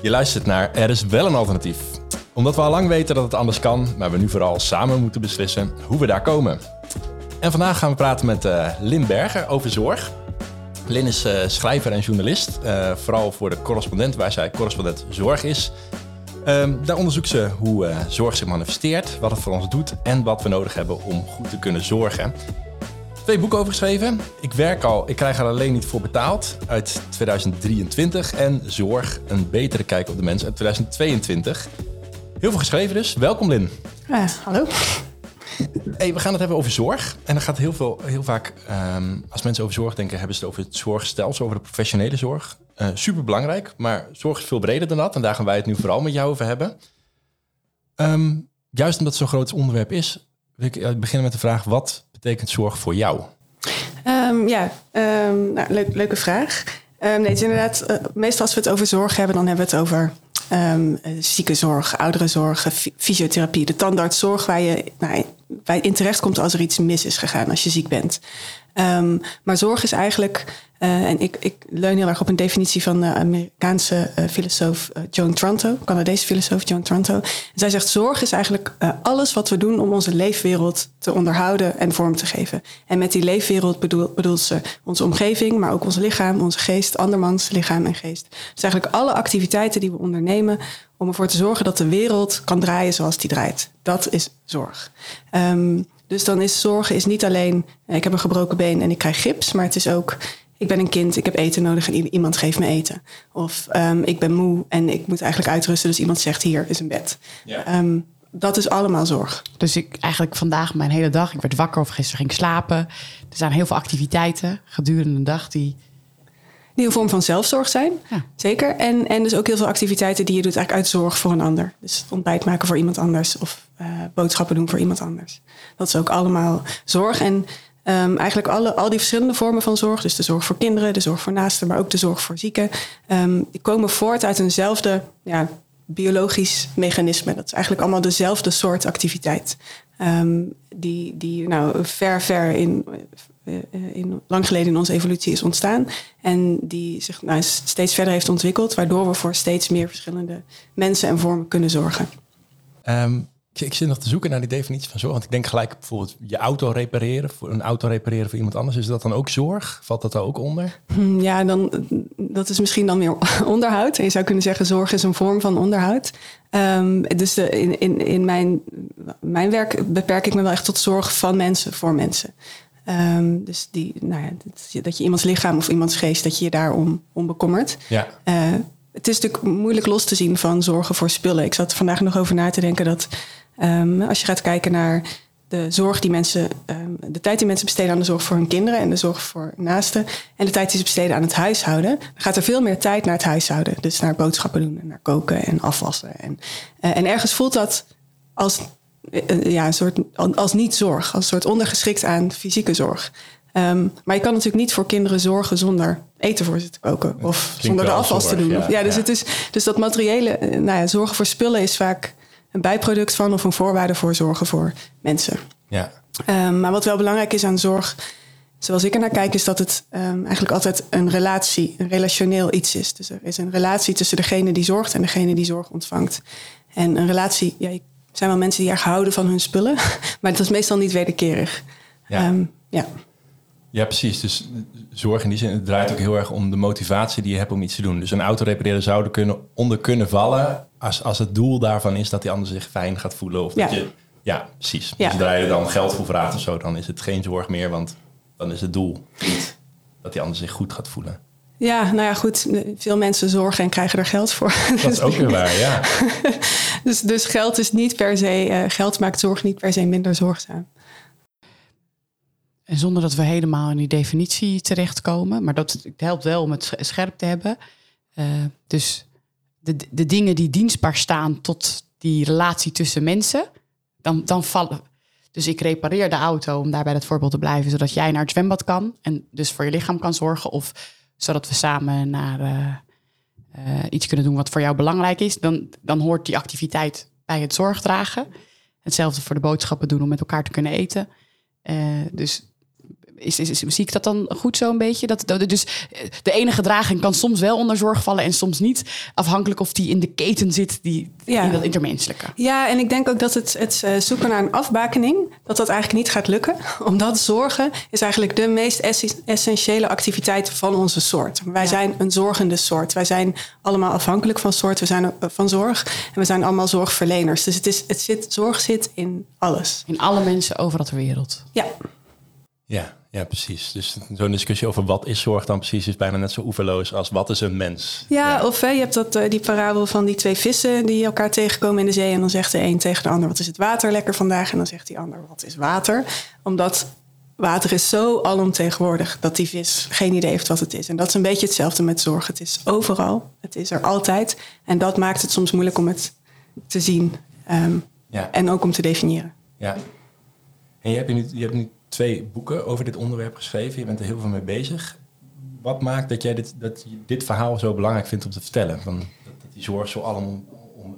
Je luistert naar Er is wel een alternatief. Omdat we al lang weten dat het anders kan, maar we nu vooral samen moeten beslissen hoe we daar komen. En vandaag gaan we praten met uh, Lin Berger over zorg. Lin is uh, schrijver en journalist, uh, vooral voor de correspondent, waar zij correspondent zorg is. Um, daar onderzoekt ze hoe zorg zich manifesteert, wat het voor ons doet en wat we nodig hebben om goed te kunnen zorgen. Twee boeken over geschreven. Ik werk al, ik krijg er alleen niet voor betaald uit 2023. En Zorg, een betere kijk op de mens uit 2022. Heel veel geschreven dus. Welkom Lin. Uh, hallo. Hey, we gaan het hebben over zorg. En dan gaat heel, veel, heel vaak, um, als mensen over zorg denken, hebben ze het over het zorgstelsel, over de professionele zorg. Uh, Super belangrijk, maar zorg is veel breder dan dat. En daar gaan wij het nu vooral met jou over hebben. Um, juist omdat het zo'n groot onderwerp is, wil ik beginnen met de vraag: wat betekent zorg voor jou? Um, ja, um, nou, leuk, leuke vraag. Um, nee, het is inderdaad, uh, meestal als we het over zorg hebben, dan hebben we het over ziekenzorg, ouderenzorg, fysiotherapie, de tandartszorg, waar je nou, waar in terecht komt als er iets mis is gegaan, als je ziek bent. Um, maar zorg is eigenlijk, uh, en ik, ik leun heel erg op een definitie van de Amerikaanse uh, filosoof Joan Tronto, Canadese filosoof Joan Tronto. Zij zegt: zorg is eigenlijk alles wat we doen om onze leefwereld te onderhouden en vorm te geven. En met die leefwereld bedoel, bedoelt ze onze omgeving, maar ook ons lichaam, onze geest, andermans lichaam en geest. Dus eigenlijk alle activiteiten die we ondernemen om ervoor te zorgen dat de wereld kan draaien zoals die draait. Dat is zorg. Um, dus dan is zorgen is niet alleen, ik heb een gebroken been en ik krijg gips, maar het is ook, ik ben een kind, ik heb eten nodig en iemand geeft me eten. Of um, ik ben moe en ik moet eigenlijk uitrusten, dus iemand zegt hier is een bed. Ja. Um, dat is allemaal zorg. Dus ik eigenlijk vandaag mijn hele dag, ik werd wakker of gisteren ging slapen. Er zijn heel veel activiteiten gedurende de dag die die een vorm van zelfzorg zijn. Ja. Zeker. En, en dus ook heel veel activiteiten die je doet eigenlijk uit zorg voor een ander. Dus ontbijt maken voor iemand anders of uh, boodschappen doen voor iemand anders. Dat is ook allemaal zorg. En um, eigenlijk alle, al die verschillende vormen van zorg, dus de zorg voor kinderen, de zorg voor naasten, maar ook de zorg voor zieken, um, die komen voort uit eenzelfde ja, biologisch mechanisme. Dat is eigenlijk allemaal dezelfde soort activiteit. Um, die, die nou ver, ver in eh, in, lang geleden in onze evolutie is ontstaan. En die zich nou, steeds verder heeft ontwikkeld, waardoor we voor steeds meer verschillende mensen en vormen kunnen zorgen. Um, ik, zit nog te zoeken naar die definitie van zorg. Want ik denk gelijk bijvoorbeeld je auto repareren, voor een auto repareren voor iemand anders. Is dat dan ook zorg? Valt dat er ook onder? Hm, ja, dan, dat is misschien dan weer onderhoud. En je zou kunnen zeggen, zorg is een vorm van onderhoud. Um, dus de, in, in, in mijn, mijn werk beperk ik me wel echt tot zorg van mensen voor mensen. Um, dus die, nou ja, dat je iemands lichaam of iemands geest, dat je je daarom om bekommert. Ja. Uh, het is natuurlijk moeilijk los te zien van zorgen voor spullen. Ik zat vandaag nog over na te denken dat um, als je gaat kijken naar de zorg die mensen, um, de tijd die mensen besteden aan de zorg voor hun kinderen en de zorg voor naasten en de tijd die ze besteden aan het huishouden, dan gaat er veel meer tijd naar het huishouden. Dus naar boodschappen doen en naar koken en afwassen. En, uh, en ergens voelt dat als eh, ja, een soort, als niet zorg, als een soort ondergeschikt aan fysieke zorg. Um, maar je kan natuurlijk niet voor kinderen zorgen zonder eten voor ze te koken of zonder de afwas te doen. Ja, ja dus, Het is, dus dat materiële, eh, nou ja, zorgen voor spullen is vaak een bijproduct van of een voorwaarde voor zorgen voor mensen. Ja. Um, maar wat wel belangrijk is aan zorg, zoals ik er naar kijk, is dat het um, eigenlijk altijd een relatie, een relationeel iets is. Dus er is een relatie tussen degene die zorgt en degene die zorg ontvangt. En een relatie, ja, zijn wel mensen die erg houden van hun spullen. Maar dat is meestal niet wederkerig. Ja. Um, ja. ja, precies. Dus zorg in die zin, het draait ook heel erg om de motivatie die je hebt om iets te doen. Dus een auto repareren zou er kunnen, onder kunnen vallen als, als het doel daarvan is dat die ander zich fijn gaat voelen. Of ja. dat je, ja, precies. Ja. Dus zodra je dan geld voor vraagt of zo, dan is het geen zorg meer, want dan is het doel niet dat die ander zich goed gaat voelen. Ja, nou ja, goed. Veel mensen zorgen en krijgen er geld voor. Dat is ook weer waar, ja. dus, dus geld is niet per se, uh, geld maakt zorg niet per se minder zorgzaam. En zonder dat we helemaal in die definitie terechtkomen, maar dat het helpt wel om het scherp te hebben. Uh, dus de, de dingen die dienstbaar staan tot die relatie tussen mensen, dan, dan vallen. Dus ik repareer de auto om daar bij dat voorbeeld te blijven, zodat jij naar het zwembad kan en dus voor je lichaam kan zorgen. Of zodat we samen naar uh, uh, iets kunnen doen wat voor jou belangrijk is, dan, dan hoort die activiteit bij het zorgdragen. Hetzelfde voor de boodschappen doen om met elkaar te kunnen eten. Uh, dus Is, is, is, zie ik dat dan goed zo een beetje? Dat, dat, dus eh, de ene gedraging kan soms wel onder zorg vallen en soms niet. Afhankelijk of die in de keten zit, die, Ja. in dat intermenselijke. Ja, en ik denk ook dat het, het eh, zoeken naar een afbakening, dat dat eigenlijk niet gaat lukken. Omdat zorgen is eigenlijk de meest essentiële activiteit van onze soort. Wij Ja. zijn een zorgende soort. Wij zijn allemaal afhankelijk van soort. We zijn eh, van zorg. En we zijn allemaal zorgverleners. Dus het is, het zit, zorg zit in alles. In alle mensen overal ter wereld. Ja, Ja, ja, precies. Dus zo'n discussie over wat is zorg dan precies is bijna net zo oeverloos als wat is een mens. ja, of hè, je hebt dat, eh, die parabel van die twee vissen die elkaar tegenkomen in de zee. En dan zegt de een tegen de ander, wat is het water lekker vandaag? En dan zegt die ander, wat is water? Omdat water is zo alomtegenwoordig dat die vis geen idee heeft wat het is. En dat is een beetje hetzelfde met zorg. Het is overal, het is er altijd. En dat maakt het soms moeilijk om het te zien ehm, Ja. en ook om te definiëren. Ja. En je hebt, nu, je hebt nu twee boeken over dit onderwerp geschreven. Je bent er heel veel mee bezig. Wat maakt dat jij dit, dat je dit verhaal zo belangrijk vindt om te vertellen? Van, dat, dat die zorg zo om,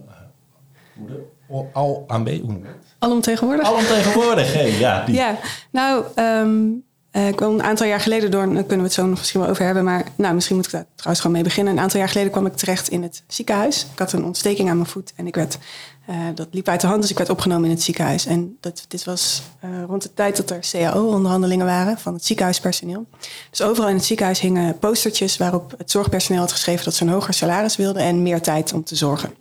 eh, al, al aan B, hoe noem je het? Alomtegenwoordig? Alomtegenwoordig, hé, ja. Die, Ja, nou, ehm, eh, ik kwam een aantal jaar geleden door, daar kunnen we het zo nog misschien wel over hebben, maar nou, misschien moet ik daar trouwens gewoon mee beginnen. Een aantal jaar geleden kwam ik terecht in het ziekenhuis. Ik had een ontsteking aan mijn voet en ik werd, eh, dat liep uit de hand, dus ik werd opgenomen in het ziekenhuis. En dat, dit was eh, rond de tijd dat er CAO-onderhandelingen waren van het ziekenhuispersoneel. Dus overal in het ziekenhuis hingen postertjes waarop het zorgpersoneel had geschreven dat ze een hoger salaris wilden en meer tijd om te zorgen.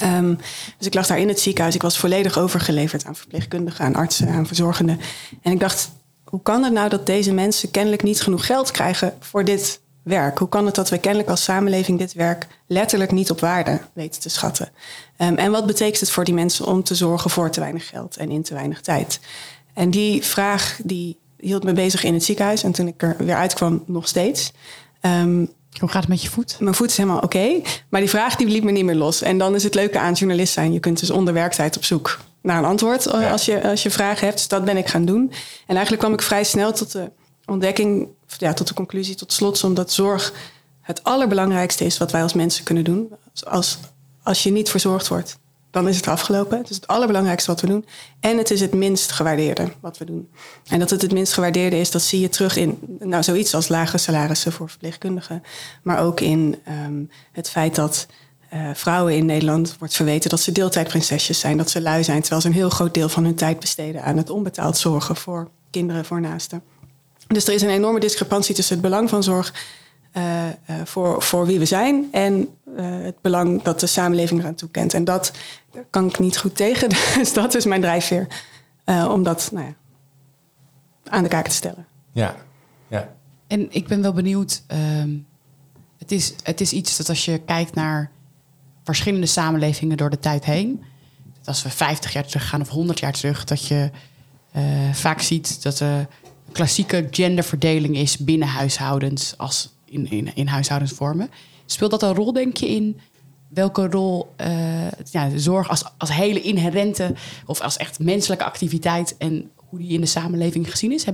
Ehm, dus ik lag daar in het ziekenhuis. Ik was volledig overgeleverd aan verpleegkundigen, aan artsen, aan verzorgenden. En ik dacht, hoe kan het nou dat deze mensen kennelijk niet genoeg geld krijgen voor dit werk? Hoe kan het dat we kennelijk als samenleving dit werk letterlijk niet op waarde weten te schatten? Ehm, en wat betekent het voor die mensen om te zorgen voor te weinig geld en in te weinig tijd? En die vraag die hield me bezig in het ziekenhuis. En toen ik er weer uitkwam, nog steeds. Ehm, Hoe gaat het met je voet? mijn voet is helemaal oké. maar die vraag die liet me niet meer los. En dan is het leuke aan journalist zijn. Je kunt dus onder werktijd op zoek naar een antwoord eh, Ja. als, je, als je vragen hebt. Dus dat ben ik gaan doen. En eigenlijk kwam ik vrij snel tot de ontdekking, ja, tot de conclusie, tot slot, omdat zorg het allerbelangrijkste is wat wij als mensen kunnen doen. Als, als je niet verzorgd wordt, dan is het afgelopen. Het is het allerbelangrijkste wat we doen. En het is het minst gewaardeerde wat we doen. En dat het het minst gewaardeerde is, dat zie je terug in nou, zoiets als lage salarissen voor verpleegkundigen. Maar ook in ehm, het feit dat eh, vrouwen in Nederland wordt verweten dat ze deeltijdprinsesjes zijn, dat ze lui zijn, terwijl ze een heel groot deel van hun tijd besteden aan het onbetaald zorgen voor kinderen, voor naasten. Dus er is een enorme discrepantie tussen het belang van zorg eh, eh, voor, voor wie we zijn en eh, het belang dat de samenleving eraan toekent. En dat daar kan ik niet goed tegen. Dus dat is mijn drijfveer eh, om dat nou ja, aan de kaak te stellen. ja. ja. En ik ben wel benieuwd. ehm, het, is, het is iets dat als je kijkt naar verschillende samenlevingen door de tijd heen. Dat als we 50 jaar terug gaan of 100 jaar terug, dat je eh, vaak ziet dat de klassieke genderverdeling is binnen huishoudens als in, in, in huishoudensvormen. Speelt dat een rol, denk je, in welke rol eh, ja, zorg als, als hele inherente of als echt menselijke activiteit en hoe die in de samenleving gezien is?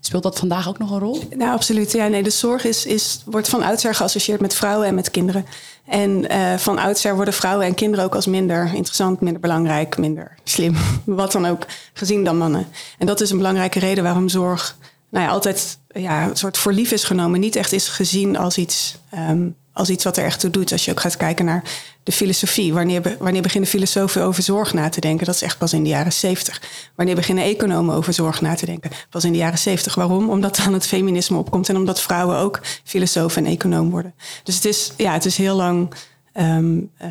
Speelt dat vandaag ook nog een rol? Nou, absoluut. Ja, nee, de zorg is, is, wordt van oudsher geassocieerd met vrouwen en met kinderen. En eh, van oudsher worden vrouwen en kinderen ook als minder interessant, minder belangrijk, minder slim, wat dan ook, gezien dan mannen. En dat is een belangrijke reden waarom zorg nou ja, altijd ja, een soort voor lief is genomen. Niet echt is gezien als iets, ehm, als iets wat er echt toe doet. Als je ook gaat kijken naar de filosofie. Wanneer, wanneer beginnen filosofen over zorg na te denken? Dat is echt pas in de jaren zeventig. Wanneer beginnen economen over zorg na te denken? Pas in de jaren zeventig. Waarom? Omdat dan het feminisme opkomt en omdat vrouwen ook filosoof en econoom worden. Dus het is, ja, het is heel lang ehm, eh,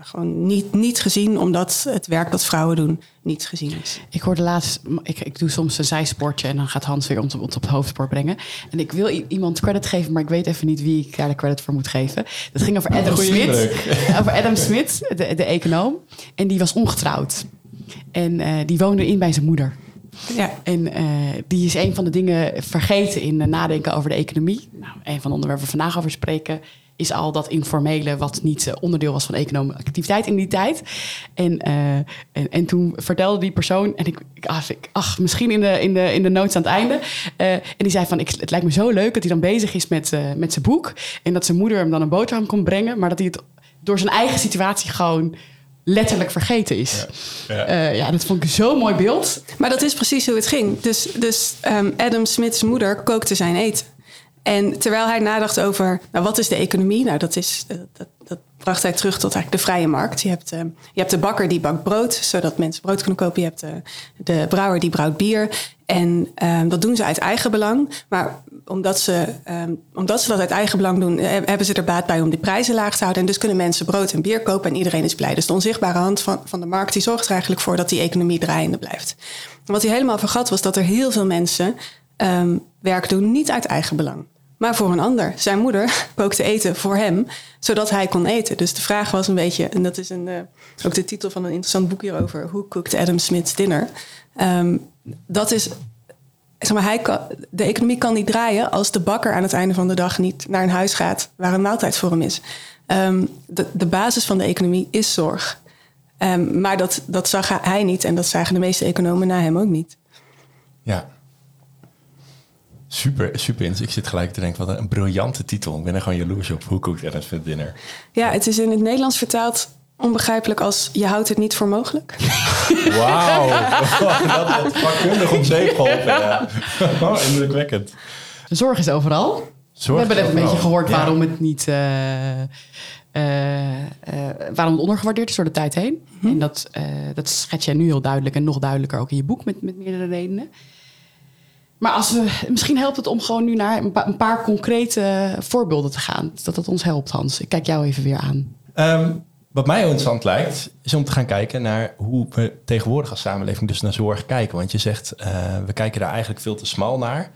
gewoon niet, niet gezien, omdat het werk dat vrouwen doen niet gezien is. Ik hoorde laatst, ik, ik doe soms een zijsportje en dan gaat Hans weer ons op, op het hoofdsport brengen. En ik wil iemand credit geven, maar ik weet even niet wie ik daar de credit voor moet geven. Dat ging over Adam Smith. Over Adam Smith, de, de econoom. En die was ongetrouwd. En eh, die woonde in bij zijn moeder. Ja. En eh, die is een van de dingen vergeten in eh, nadenken over de economie. Nou, een van de onderwerpen waar we vandaag over spreken is al dat informele wat niet eh, onderdeel was van economische activiteit in die tijd. En, eh, en, en toen vertelde die persoon, en ik, ik, ach, ik- ach, misschien in de, in de, in de notes aan het einde. eh, en die zei van, ik, het lijkt me zo leuk dat hij dan bezig is met, met zijn boek. En dat zijn moeder hem dan een boterham komt brengen. Maar dat hij het door zijn eigen situatie gewoon letterlijk vergeten is. Ja. Ja, ja dat vond ik zo'n mooi beeld. Maar dat is precies hoe het ging. Dus, dus um, Adam Smith's moeder kookte zijn eten. En terwijl hij nadacht over, nou, wat is de economie? Nou, dat, is, dat, dat bracht hij terug tot eigenlijk de vrije markt. Je hebt, uh, je hebt de bakker die bakt brood, zodat mensen brood kunnen kopen. Je hebt de, de brouwer die brouwt bier. En um, dat doen ze uit eigen belang. Maar omdat ze, um, omdat ze dat uit eigen belang doen, hebben ze er baat bij om die prijzen laag te houden. En dus kunnen mensen brood en bier kopen en iedereen is blij. Dus de onzichtbare hand van, van de markt die zorgt er eigenlijk voor dat die economie draaiende blijft. Wat hij helemaal vergat was dat er heel veel mensen werk doen niet uit eigen belang maar voor een ander. Zijn moeder kookte eten voor hem, zodat hij kon eten. Dus de vraag was een beetje, en dat is een, uh, ook de titel van een interessant boek hierover: Hoe cooked Adam Smith's dinner? Um, dat is, zeg maar, hij kan, de economie kan niet draaien als de bakker aan het einde van de dag niet naar een huis gaat waar een maaltijd voor hem is. Um, de, basis van de economie is zorg. Um, maar dat, dat zag hij niet en dat zagen de meeste economen na hem ook niet. Ja, Super, super. Ik zit gelijk te denken, wat een, briljante titel. Ik ben er gewoon jaloers op. Hoe kookt Adams Smith Dinner? Ja, het is in het Nederlands vertaald onbegrijpelijk als je houdt het niet voor mogelijk. Wauw, dat wordt vakkundig om zeep geholpen. Ja. Oh, indrukwekkend. Zorg is overal. Zorg We hebben net een beetje gehoord ja. waarom het niet... Uh, uh, uh, waarom het ondergewaardeerd is door de tijd heen. Mm -hmm. En dat, dat schets jij nu heel duidelijk en nog duidelijker ook in je boek met, met meerdere redenen. Maar als we, misschien helpt het om gewoon nu naar een paar, concrete voorbeelden te gaan. Dat dat ons helpt, Hans. Ik kijk jou even weer aan. Um, wat mij interessant lijkt, is om te gaan kijken naar hoe we tegenwoordig als samenleving dus naar zorg kijken. Want je zegt, uh, we kijken daar eigenlijk veel te smal naar.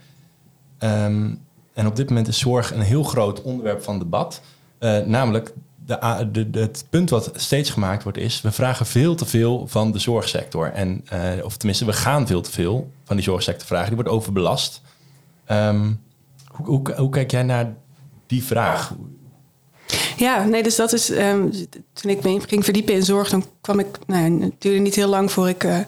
Um, en op dit moment is zorg een heel groot onderwerp van debat. Uh, namelijk, het punt wat steeds gemaakt wordt is... we vragen veel te veel van de zorgsector. En, uh, of tenminste, we gaan veel te veel van die zorgsector vragen. Die wordt overbelast. Um, hoe, hoe, hoe, kijk jij naar die vraag? Ja, nee, dus dat is... Um, toen ik me ging verdiepen in zorg... dan kwam ik... Nou, niet heel lang voor ik... Uh,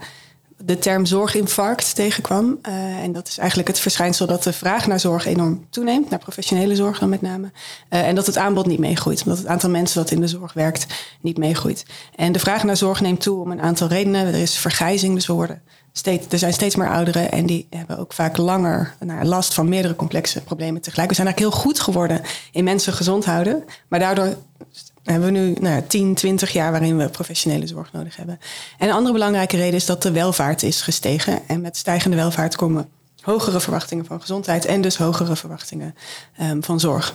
de term zorginfarct tegenkwam. Uh, en dat is eigenlijk het verschijnsel dat de vraag naar zorg enorm toeneemt, naar professionele zorg dan met name. Uh, en dat het aanbod niet meegroeit, omdat het aantal mensen dat in de zorg werkt niet meegroeit. En de vraag naar zorg neemt toe om een aantal redenen. Er is vergrijzing, dus we worden steeds, er zijn steeds meer ouderen en die hebben ook vaak langer last van meerdere complexe problemen tegelijk. We zijn eigenlijk heel goed geworden in mensen gezond houden, maar daardoor hebben we nu nou, 10, 20 jaar waarin we professionele zorg nodig hebben. En een andere belangrijke reden is dat de welvaart is gestegen. En met stijgende welvaart komen hogere verwachtingen van gezondheid en dus hogere verwachtingen um, van zorg.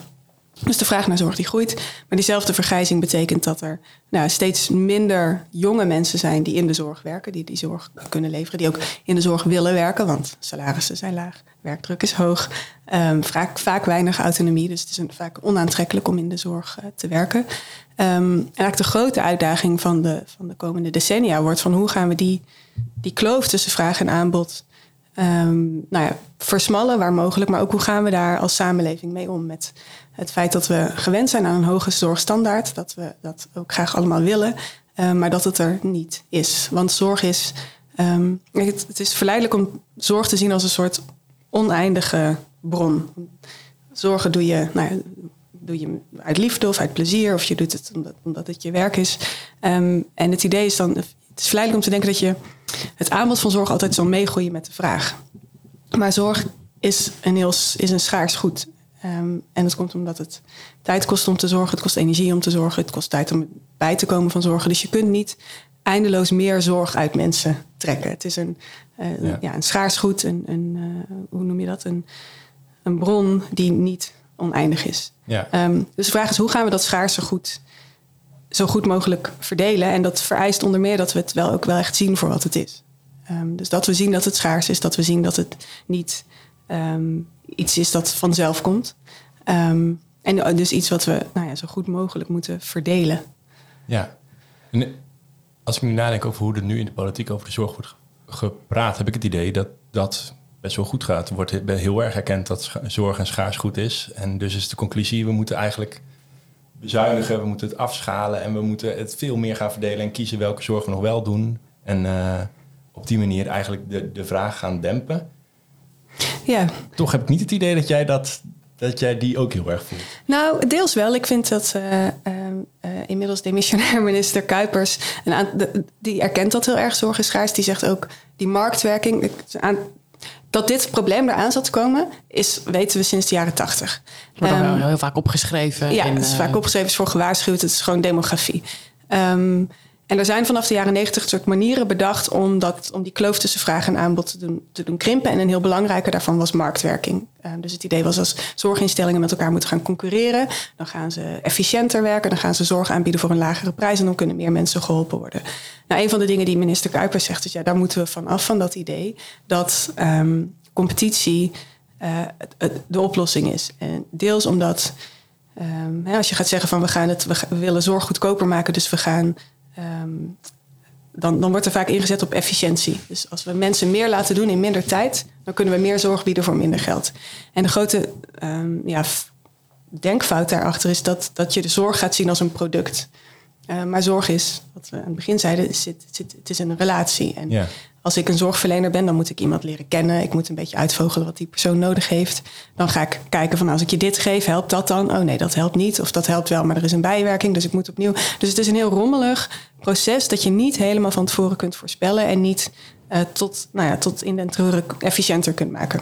Dus de vraag naar zorg die groeit. Maar diezelfde vergrijzing betekent dat er nou, steeds minder jonge mensen zijn die in de zorg werken, die die zorg kunnen leveren, die ook in de zorg willen werken, want salarissen zijn laag, werkdruk is hoog, um, vaak, vaak weinig autonomie, dus het is een, vaak onaantrekkelijk om in de zorg uh, te werken. Um, en eigenlijk de grote uitdaging van de, van de komende decennia wordt van hoe gaan we die, die kloof tussen vraag en aanbod um, nou ja, versmallen waar mogelijk, maar ook hoe gaan we daar als samenleving mee om met het feit dat we gewend zijn aan een hoge zorgstandaard, dat we dat ook graag allemaal willen, uh, maar dat het er niet is. Want zorg is, um, het, is verleidelijk om zorg te zien als een soort oneindige bron. Zorgen doe je, nou ja, doe je uit liefde of uit plezier, of je doet het omdat, het je werk is. En het idee is dan, het is verleidelijk om te denken dat je het aanbod van zorg altijd zal meegroeien met de vraag. Maar zorg is een, heel, is een schaars goed. Um, en dat komt omdat het tijd kost om te zorgen, het kost energie om te zorgen, het kost tijd om bij te komen van zorgen. Dus je kunt niet eindeloos meer zorg uit mensen trekken. Het is een, uh, ja. ja. een schaars goed, een, een uh, hoe noem je dat? Een, een bron die niet oneindig is. Ja. Um, dus de vraag is, hoe gaan we dat schaarse goed zo goed mogelijk verdelen? En dat vereist onder meer dat we het wel ook wel echt zien voor wat het is. Um, dus dat we zien dat het schaars is, dat we zien dat het niet um, iets is dat vanzelf komt. Um, en dus iets wat we nou ja, zo goed mogelijk moeten verdelen. Ja. En als ik nu nadenk over hoe er nu in de politiek over de zorg wordt gepraat, heb ik het idee dat dat best wel goed gaat. Er wordt heel erg erkend dat zorg een schaars goed is. En dus is de conclusie, we moeten eigenlijk bezuinigen, we moeten het afschalen en we moeten het veel meer gaan verdelen en kiezen welke zorg we nog wel doen. En uh, op die manier eigenlijk de, de vraag gaan dempen. Ja. Toch heb ik niet het idee dat jij, dat, dat jij die ook heel erg voelt. Nou, deels wel. Ik vind dat uh, uh, inmiddels demissionair minister Kuipers, een die erkent dat heel erg zorg is schaars. Die zegt ook die marktwerking. aan- dat dit probleem eraan zat te komen, is, weten we sinds de jaren tachtig. Wordt dan Ehm, wel heel vaak opgeschreven. ja, in, het is eh, vaak opgeschreven, is voor gewaarschuwd. Het is gewoon demografie. Ehm, en er zijn vanaf de jaren negentig soort manieren bedacht om, dat, om die kloof tussen vraag en aanbod te doen, krimpen. En een heel belangrijke daarvan was marktwerking. Ehm, dus het idee was als zorginstellingen met elkaar moeten gaan concurreren, dan gaan ze efficiënter werken, dan gaan ze zorg aanbieden voor een lagere prijs en dan kunnen meer mensen geholpen worden. Nou, een van de dingen die minister Kuipers zegt is ja, daar moeten we van af van dat idee dat ehm, competitie eh, de oplossing is. En deels omdat Ehm, als je gaat zeggen van we, gaan het, we willen zorg goedkoper maken, dus we gaan. Ehm, dan, dan wordt er vaak ingezet op efficiëntie. Dus als we mensen meer laten doen in minder tijd, dan kunnen we meer zorg bieden voor minder geld. En de grote ehm, ja, denkfout daarachter is dat, dat je de zorg gaat zien als een product. Eh, maar zorg is, wat we aan het begin zeiden, het, het, is een relatie. En. Als ik een zorgverlener ben, dan moet ik iemand leren kennen. Ik moet een beetje uitvogelen wat die persoon nodig heeft. Dan ga ik kijken van als ik je dit geef, helpt dat dan? Oh nee, dat helpt niet. Of dat helpt wel, maar er is een bijwerking, dus ik moet opnieuw. Dus het is een heel rommelig proces dat je niet helemaal van tevoren kunt voorspellen en niet eh, tot, nou ja, tot in den treuren efficiënter kunt maken.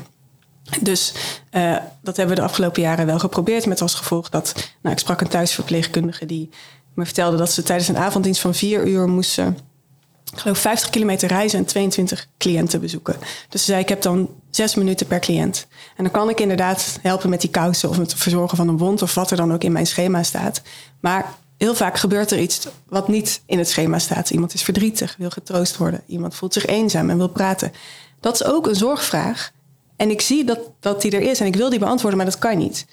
Dus eh, dat hebben we de afgelopen jaren wel geprobeerd. Met als gevolg dat. Nou, ik sprak een thuisverpleegkundige die me vertelde dat ze tijdens een avonddienst van vier uur moesten. Ik geloof 50 kilometer reizen en 22 cliënten bezoeken. Dus ze zei: Ik heb dan zes minuten per cliënt. En dan kan ik inderdaad helpen met die kousen of met het verzorgen van een wond of wat er dan ook in mijn schema staat. Maar heel vaak gebeurt er iets wat niet in het schema staat. Iemand is verdrietig, wil getroost worden. Iemand voelt zich eenzaam en wil praten. Dat is ook een zorgvraag. En ik zie dat, dat die er is en ik wil die beantwoorden, maar dat kan niet.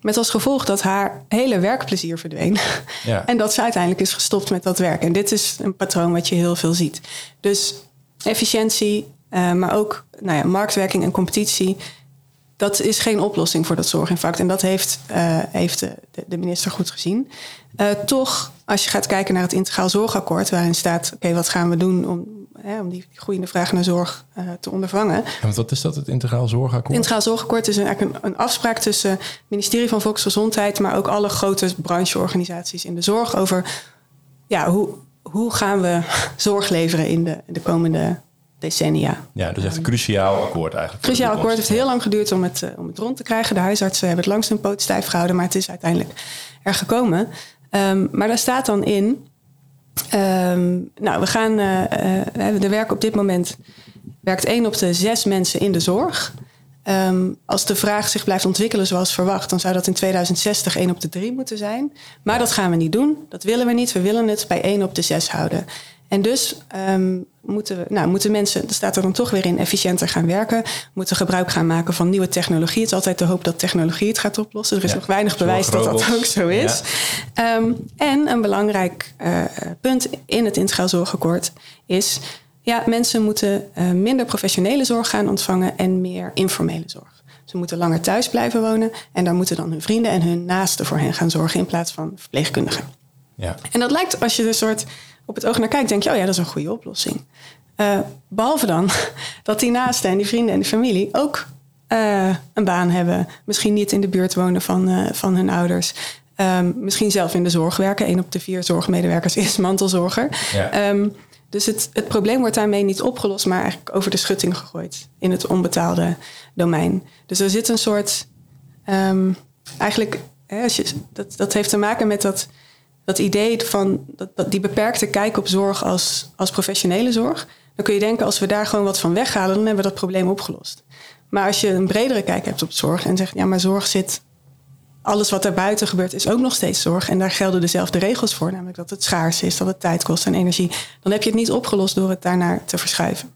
Met als gevolg dat haar hele werkplezier verdween. Ja. En dat ze uiteindelijk is gestopt met dat werk. En dit is een patroon wat je heel veel ziet. Dus efficiëntie, eh, maar ook nou ja, marktwerking en competitie. Dat is geen oplossing voor dat zorginfarct. En dat heeft, eh, heeft de, de- minister goed gezien. Eh, toch, als je gaat kijken naar het integraal zorgakkoord, waarin staat: oké, wat gaan we doen om, hè, om die groeiende vraag naar zorg eh, te ondervangen? En want wat is dat, het integraal zorgakkoord? Het Integraal Zorgakkoord is een, eigenlijk een, een afspraak tussen het ministerie van Volksgezondheid, maar ook alle grote brancheorganisaties in de zorg over ja, hoe, hoe gaan we zorg leveren in de, de komende decennia. Ja, dus echt een cruciaal akkoord eigenlijk. Cruciaal akkoord heeft heel lang geduurd om het, eh, om het rond te krijgen. De huisartsen hebben het langs hun poot stijf gehouden, maar het is uiteindelijk er gekomen. Ehm, maar daar staat dan in. Ehm, nou, we gaan. eh, eh, er werken op dit moment werkt één op de zes mensen in de zorg. Ehm, als de vraag zich blijft ontwikkelen zoals verwacht, dan zou dat in 2060 één op de drie moeten zijn. Maar dat gaan we niet doen. Dat willen we niet. We willen het bij één op de zes houden. En dus ehm, moeten, we, nou, moeten mensen, er staat er dan toch weer in, efficiënter gaan werken. Moeten gebruik gaan maken van nieuwe technologie. Het is altijd de hoop dat technologie het gaat oplossen. Er is Ja, nog weinig bewijs dat dat ook zo is. Ehm, en een belangrijk eh, punt in het integraal zorgakkoord is... ja, mensen moeten eh, minder professionele zorg gaan ontvangen... en meer informele zorg. Ze moeten langer thuis blijven wonen... en daar moeten dan hun vrienden en hun naasten voor hen gaan zorgen... in plaats van verpleegkundigen. Ja. En dat lijkt, als je er soort op het oog naar kijkt, denk je, oh ja, dat is een goede oplossing. Eh, behalve dan dat die naasten en die vrienden en die familie ook eh, een baan hebben. Misschien niet in de buurt wonen van, eh, van hun ouders. Ehm, misschien zelf in de zorg werken. Een op de vier zorgmedewerkers is mantelzorger. Ja. Ehm, dus het, het probleem wordt daarmee niet opgelost, maar eigenlijk over de schutting gegooid in het onbetaalde domein. Dus er zit een soort. ehm, eigenlijk, hè, als je, dat, dat heeft te maken met dat, dat idee van dat, die beperkte kijk op zorg als, als professionele zorg. Dan kun je denken, als we daar gewoon wat van weghalen, dan hebben we dat probleem opgelost. Maar als je een bredere kijk hebt op zorg en zegt, ja, maar zorg zit alles wat daarbuiten gebeurt is ook nog steeds zorg. En daar gelden dezelfde regels voor. Namelijk dat het schaars is, dat het tijd kost en energie. Dan heb je het niet opgelost door het daarnaar te verschuiven.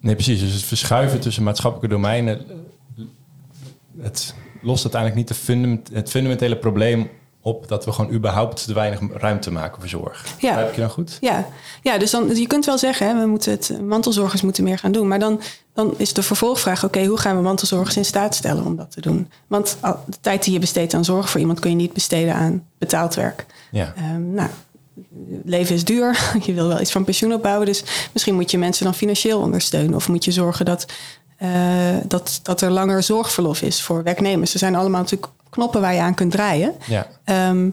Nee, precies. Dus het verschuiven tussen maatschappelijke domeinen... eh, het lost uiteindelijk niet het fundamentele probleem op... dat we gewoon überhaupt te weinig ruimte maken voor zorg. Ja. Heb je dan goed? Ja, ja dus dan, je kunt wel zeggen, hè, we moeten het, mantelzorgers moeten meer gaan doen. Maar dan, dan is de vervolgvraag, oké, hoe gaan we mantelzorgers in staat stellen om dat te doen? Want de tijd die je besteedt aan zorg voor iemand kun je niet besteden aan betaald werk. Ja. Ehm, nou, het leven is duur. Je wil wel iets van pensioen opbouwen. Dus misschien moet je mensen dan financieel ondersteunen. Of moet je zorgen dat, eh, dat, dat er langer zorgverlof is voor werknemers. Er zijn allemaal natuurlijk knoppen waar je aan kunt draaien. Ja. Ehm,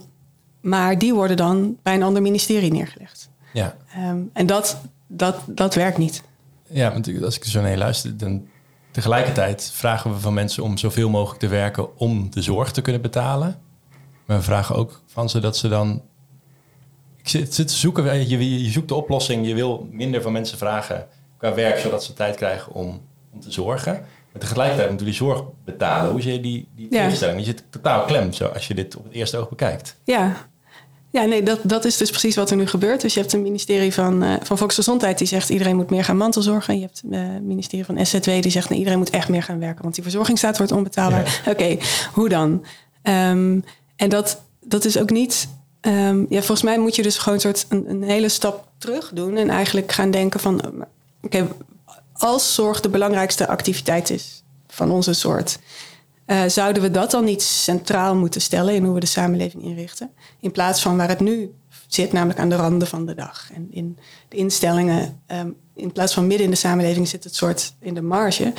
maar die worden dan bij een ander ministerie neergelegd. Ja, Ehm, en dat, dat, dat werkt niet. ja want als ik er zo naar luister, dan tegelijkertijd vragen we van mensen om zoveel mogelijk te werken om de zorg te kunnen betalen. Maar we vragen ook van ze dat ze dan. Ik zit, zit te zoeken, je, je zoekt de oplossing. Je wil minder van mensen vragen qua werk, zodat ze tijd krijgen om, om te zorgen. Maar tegelijkertijd moeten die zorg betalen. Hoe zie je die, die Ja. tegenstelling? Je zit totaal klem zo, als je dit op het eerste oog bekijkt. Ja, ja nee, dat, dat is dus precies wat er nu gebeurt. Dus je hebt een ministerie van, eh, van Volksgezondheid die zegt iedereen moet meer gaan mantelzorgen. Je hebt eh, het ministerie van SZW die zegt nee, iedereen moet echt meer gaan werken, want die verzorgingsstaat wordt onbetaalbaar. Oké, hoe dan? Ehm, en dat, dat is ook niet. ehm, ja, volgens mij moet je dus gewoon een soort een, een hele stap terug doen en eigenlijk gaan denken van, eh, oké, als zorg de belangrijkste activiteit is van onze soort, eh, zouden we dat dan niet centraal moeten stellen in hoe we de samenleving inrichten? In plaats van waar het nu zit, namelijk aan de randen van de dag. En in de instellingen, ehm, in plaats van midden in de samenleving, zit het soort in de marge.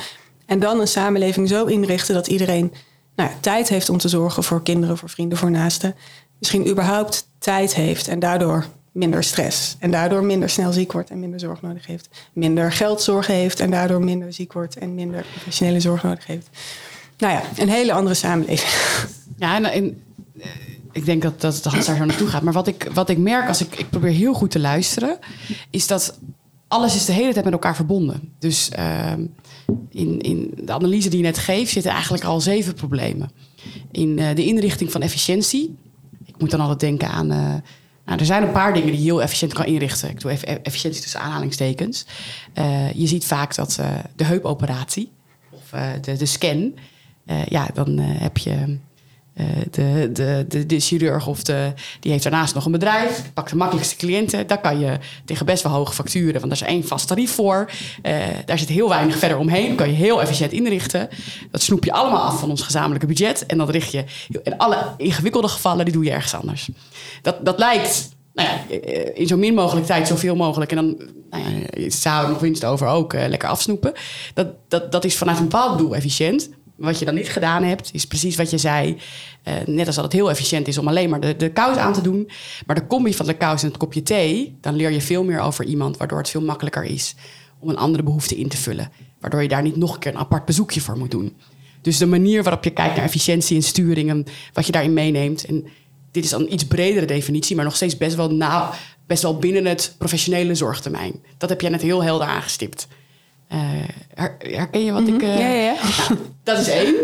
En dan een samenleving zo inrichten dat iedereen nou, tijd heeft om te zorgen voor kinderen, voor vrienden, voor naasten. Misschien überhaupt tijd heeft en daardoor minder stress. En daardoor minder snel ziek wordt en minder zorg nodig heeft. Minder geldzorgen heeft en daardoor minder ziek wordt en minder professionele zorg nodig heeft. Nou ja, een hele andere samenleving. Ja, en, eh, ik denk dat, dat Hans daar zo naartoe gaat. Maar wat ik, wat ik merk als ik, ik probeer heel goed te luisteren, is dat alles is de hele tijd met elkaar verbonden. Dus ehm, in, in de analyse die je net geeft, zitten eigenlijk al zeven problemen. In eh, de inrichting van efficiëntie. Ik moet dan altijd denken aan. eh, nou, er zijn een paar dingen die je heel efficiënt kan inrichten. Ik doe even e- efficiëntie tussen aanhalingstekens. Eh, je ziet vaak dat eh, de heupoperatie of eh, de, de scan. ja, dan heb je eh, de, de, de, chirurg of de, die heeft daarnaast nog een bedrijf. Pakt de makkelijkste cliënten. Daar kan je tegen best wel hoge facturen, want daar is één vast tarief voor. Eh, daar zit heel weinig verder omheen. kan je heel efficiënt inrichten. Dat snoep je allemaal af van ons gezamenlijke budget. En dat richt je in alle ingewikkelde gevallen, die doe je ergens anders. Dat, dat lijkt nou ja, eh, in zo min mogelijk tijd zoveel mogelijk. En dan nou ja, nog winst over ook lekker afsnoepen. Dat, dat, dat is vanuit een bepaald doel efficiënt. Wat je dan niet gedaan hebt, is precies wat je zei. Eh, net als dat het heel efficiënt is om alleen maar de, de kous aan te doen. Maar de combi van de kous en het kopje thee, dan leer je veel meer over iemand, waardoor het veel makkelijker is om een andere behoefte in te vullen. Waardoor je daar niet nog een keer een apart bezoekje voor moet doen. Dus de manier waarop je kijkt naar efficiëntie en sturing en wat je daarin meeneemt. En dit is dan een iets bredere definitie, maar nog steeds best wel, na, best wel binnen het professionele zorgtermijn. Dat heb jij net heel helder aangestipt. Eh, her- herken je wat ik... eh, Ja, ja, ja. nou, dat is één.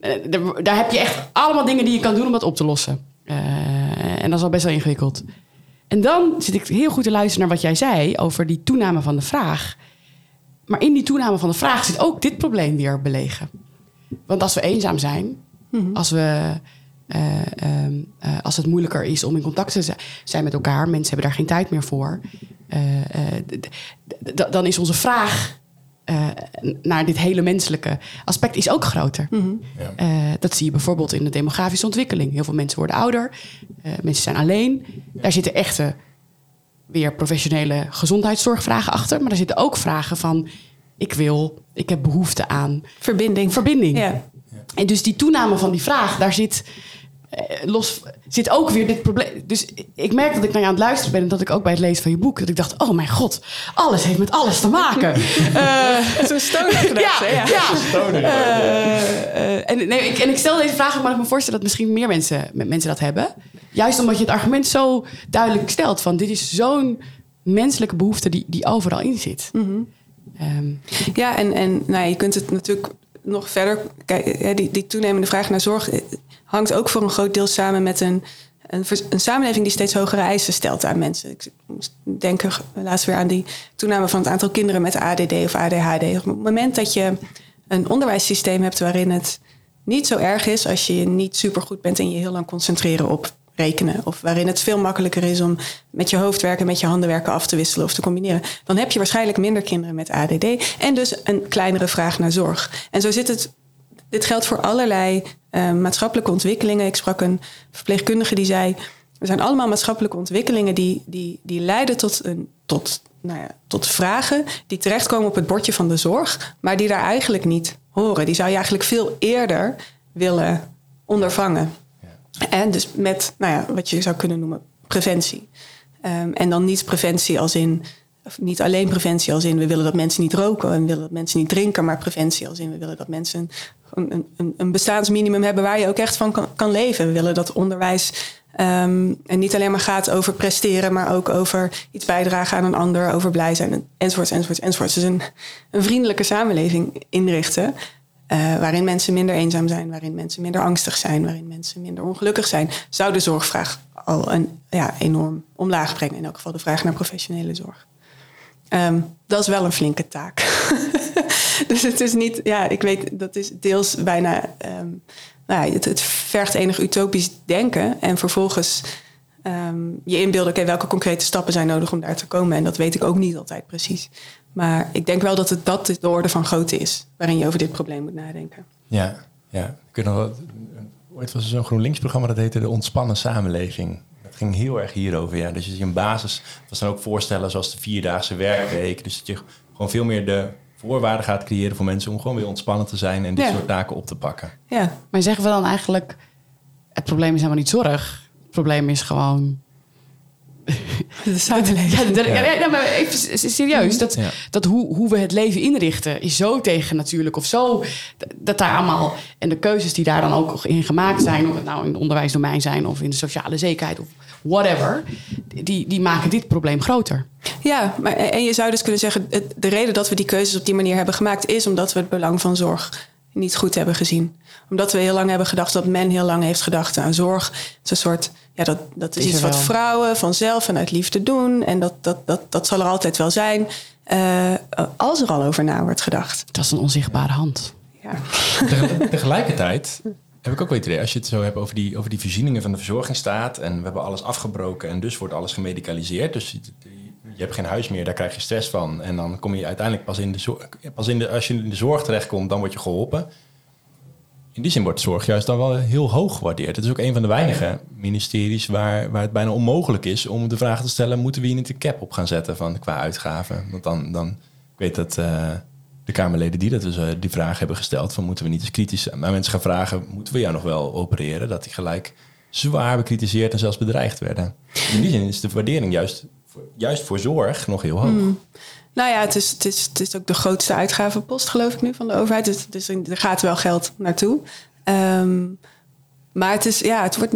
Eh, daar- daar heb je echt allemaal dingen die je kan doen om dat op te lossen. En dat is al best wel ingewikkeld. En dan zit ik heel goed te luisteren naar wat jij zei over die toename van de vraag. Maar in die toename van de vraag zit ook dit probleem weer belegen. Want als we eenzaam zijn, als, we, eh, ehm, eh, als het moeilijker is om in contact te zi- zijn met elkaar, mensen hebben daar geen tijd meer voor, dan is onze vraag eh, naar dit hele menselijke aspect is ook groter. Ja. Eh, dat zie je bijvoorbeeld in de demografische ontwikkeling. Heel veel mensen worden ouder, eh, mensen zijn alleen. Daar zitten echte, weer professionele gezondheidszorgvragen achter. Maar er zitten ook vragen van: ik wil, ik heb behoefte aan Verbinding. verbinding. Ja. En dus die toename van die vraag, daar zit los zit ook weer dit probleem. Dus ik merk dat ik naar je aan het luisteren ben en dat ik ook bij het lezen van je boek dat ik dacht: oh mijn god, alles heeft met alles te maken. Eh, Zo'n stoner ja, ja. Eh, eh, en, nee, ik, en ik stel deze vraag omdat ik me voorstel dat misschien meer mensen, met mensen dat hebben. Juist omdat je het argument zo duidelijk stelt van dit is zo'n menselijke behoefte die, die overal in zit. Ehm, Ja, en, en nou, ja, je kunt het natuurlijk nog verder. Kijk, die, die toenemende vraag naar zorg eh, hangt ook voor een groot deel samen met een, een, samenleving die steeds hogere eisen stelt aan mensen. Ik moest denken laatst weer aan die toename van het aantal kinderen met ADD of ADHD. Op het moment dat je een onderwijssysteem hebt waarin het niet zo erg is als je niet supergoed bent en je heel lang concentreren op rekenen. Of waarin het veel makkelijker is om met je hoofd werken, met je handen werken af te wisselen of te combineren. Dan heb je waarschijnlijk minder kinderen met ADD. En dus een kleinere vraag naar zorg. En zo zit het. Dit geldt voor allerlei eh, maatschappelijke ontwikkelingen. Ik sprak een verpleegkundige die zei. Er zijn allemaal maatschappelijke ontwikkelingen die, die, die leiden tot, een, tot, nou ja, tot vragen die terechtkomen op het bordje van de zorg, maar die daar eigenlijk niet horen. Die zou je eigenlijk veel eerder willen ondervangen. En dus met, nou ja, wat je zou kunnen noemen preventie. Ehm, en dan niet preventie als in, of niet alleen preventie als in we willen dat mensen niet roken en we willen dat mensen niet drinken, maar preventie als in we willen dat mensen een, een, een bestaansminimum hebben waar je ook echt van kan, kan leven. We willen dat onderwijs um, en niet alleen maar gaat over presteren, maar ook over iets bijdragen aan een ander, over blij zijn, enzovoorts, enzovoorts, enzovoorts. Dus een, een vriendelijke samenleving inrichten. Uh, waarin mensen minder eenzaam zijn, waarin mensen minder angstig zijn, waarin mensen minder ongelukkig zijn, zou de zorgvraag al een, ja, enorm omlaag brengen. In elk geval de vraag naar professionele zorg. Um, dat is wel een flinke taak. dus het is niet, ja, ik weet, dat is deels bijna, um, nou, het, het, vergt enig utopisch denken en vervolgens um, je inbeelden, oké, welke concrete stappen zijn nodig om daar te komen. En dat weet ik ook niet altijd precies. Maar ik denk wel dat het dat de orde van grootte is waarin je over dit probleem moet nadenken. Ja, ja. Ik nog, ooit was er zo'n GroenLinks-programma dat heette De Ontspannen Samenleving. Dat ging heel erg hierover. Ja. Dus je een basis, was dan ook voorstellen zoals de vierdaagse werkweek. Dus dat je gewoon veel meer de voorwaarden gaat creëren voor mensen om gewoon weer ontspannen te zijn en dit soort taken op te pakken. Ja, maar zeggen we dan eigenlijk, het probleem is helemaal niet zorg. Het probleem is gewoon de samenleving. Ja, ja. ja, maar even serieus. Dat, dat hoe, hoe we het leven inrichten is zo tegen natuurlijk. Of zo. Dat daar allemaal. En de keuzes die daar dan ook in gemaakt zijn. Of het nou in het onderwijsdomein zijn. Of in de sociale zekerheid. Of whatever. Die, die maken dit probleem groter. Ja, maar, en je zou dus kunnen zeggen. De reden dat we die keuzes op die manier hebben gemaakt. Is omdat we het belang van zorg niet goed hebben gezien. Omdat we heel lang hebben gedacht. Dat men heel lang heeft gedacht aan zorg. Het is een soort ja, dat, dat is, iets wat vrouwen vanzelf vanuit liefde doen. En dat, dat, dat, dat zal er altijd wel zijn. Uh, als er al over na wordt gedacht. Dat is een onzichtbare hand. Ja. Tegelijkertijd heb ik ook wel idee, als je het zo hebt over die, over die voorzieningen van de verzorgingsstaat. En we hebben alles afgebroken en dus wordt alles gemedicaliseerd. Dus je, je hebt geen huis meer, daar krijg je stress van. En dan kom je uiteindelijk pas in de zorg. Pas in de, als je in de zorg terechtkomt, dan word je geholpen in die zin wordt zorg juist dan wel heel hoog gewaardeerd. Het is ook een van de weinige ministeries waar, waar het bijna onmogelijk is om de vraag te stellen: moeten we hier niet de cap op gaan zetten van, qua uitgaven? Want dan, dan ik weet dat uh, de Kamerleden die dat dus, uh, die vraag hebben gesteld: van moeten we niet eens kritisch maar mensen gaan vragen: moeten we jou nog wel opereren? Dat die gelijk zwaar bekritiseerd en zelfs bedreigd werden. In die zin is de waardering juist, juist voor zorg nog heel hoog. Hmm. Nou ja, het is, het, is, het is ook de grootste uitgavenpost, geloof ik nu, van de overheid. Dus, dus er gaat wel geld naartoe. Um, maar het is, ja, het wordt.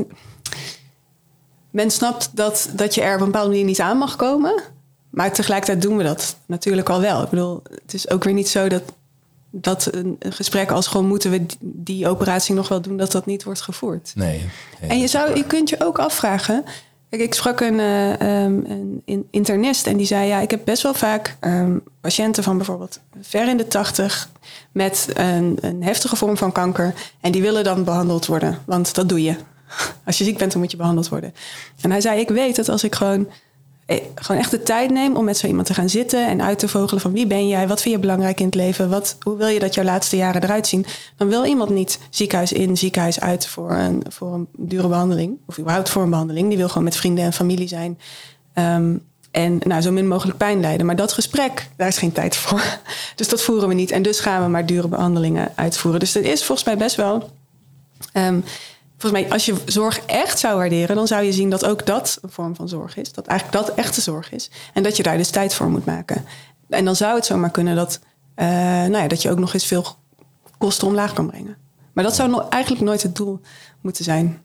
Men snapt dat, dat je er op een bepaalde manier niet aan mag komen. Maar tegelijkertijd doen we dat natuurlijk al wel. Ik bedoel, het is ook weer niet zo dat, dat een, gesprek als gewoon moeten we die operatie nog wel doen, dat dat niet wordt gevoerd. Nee. nee en je, zou, je kunt je ook afvragen ik sprak een, uh, een, internist en die zei: Ja, ik heb best wel vaak um, patiënten van bijvoorbeeld ver in de tachtig met een, een, heftige vorm van kanker. En die willen dan behandeld worden, want dat doe je. Als je ziek bent, dan moet je behandeld worden. En hij zei: Ik weet dat als ik gewoon eh, gewoon echt de tijd neem om met zo iemand te gaan zitten en uit te vogelen van wie ben jij, wat vind je belangrijk in het leven, wat, hoe wil je dat jouw laatste jaren eruit zien, dan wil iemand niet ziekenhuis in, ziekenhuis uit voor een, voor een dure behandeling, of überhaupt voor een behandeling. Die wil gewoon met vrienden en familie zijn. Um, en nou, zo min mogelijk pijn lijden. Maar dat gesprek, daar is geen tijd voor. Dus dat voeren we niet. En dus gaan we maar dure behandelingen uitvoeren. Dus dat is volgens mij best wel. Um, volgens mij, als je zorg echt zou waarderen, dan zou je zien dat ook dat een vorm van zorg is. Dat eigenlijk dat echte zorg is. En dat je daar dus tijd voor moet maken. En dan zou het zomaar kunnen dat, uh, nou ja, dat je ook nog eens veel kosten omlaag kan brengen. Maar dat zou eigenlijk nooit het doel moeten zijn.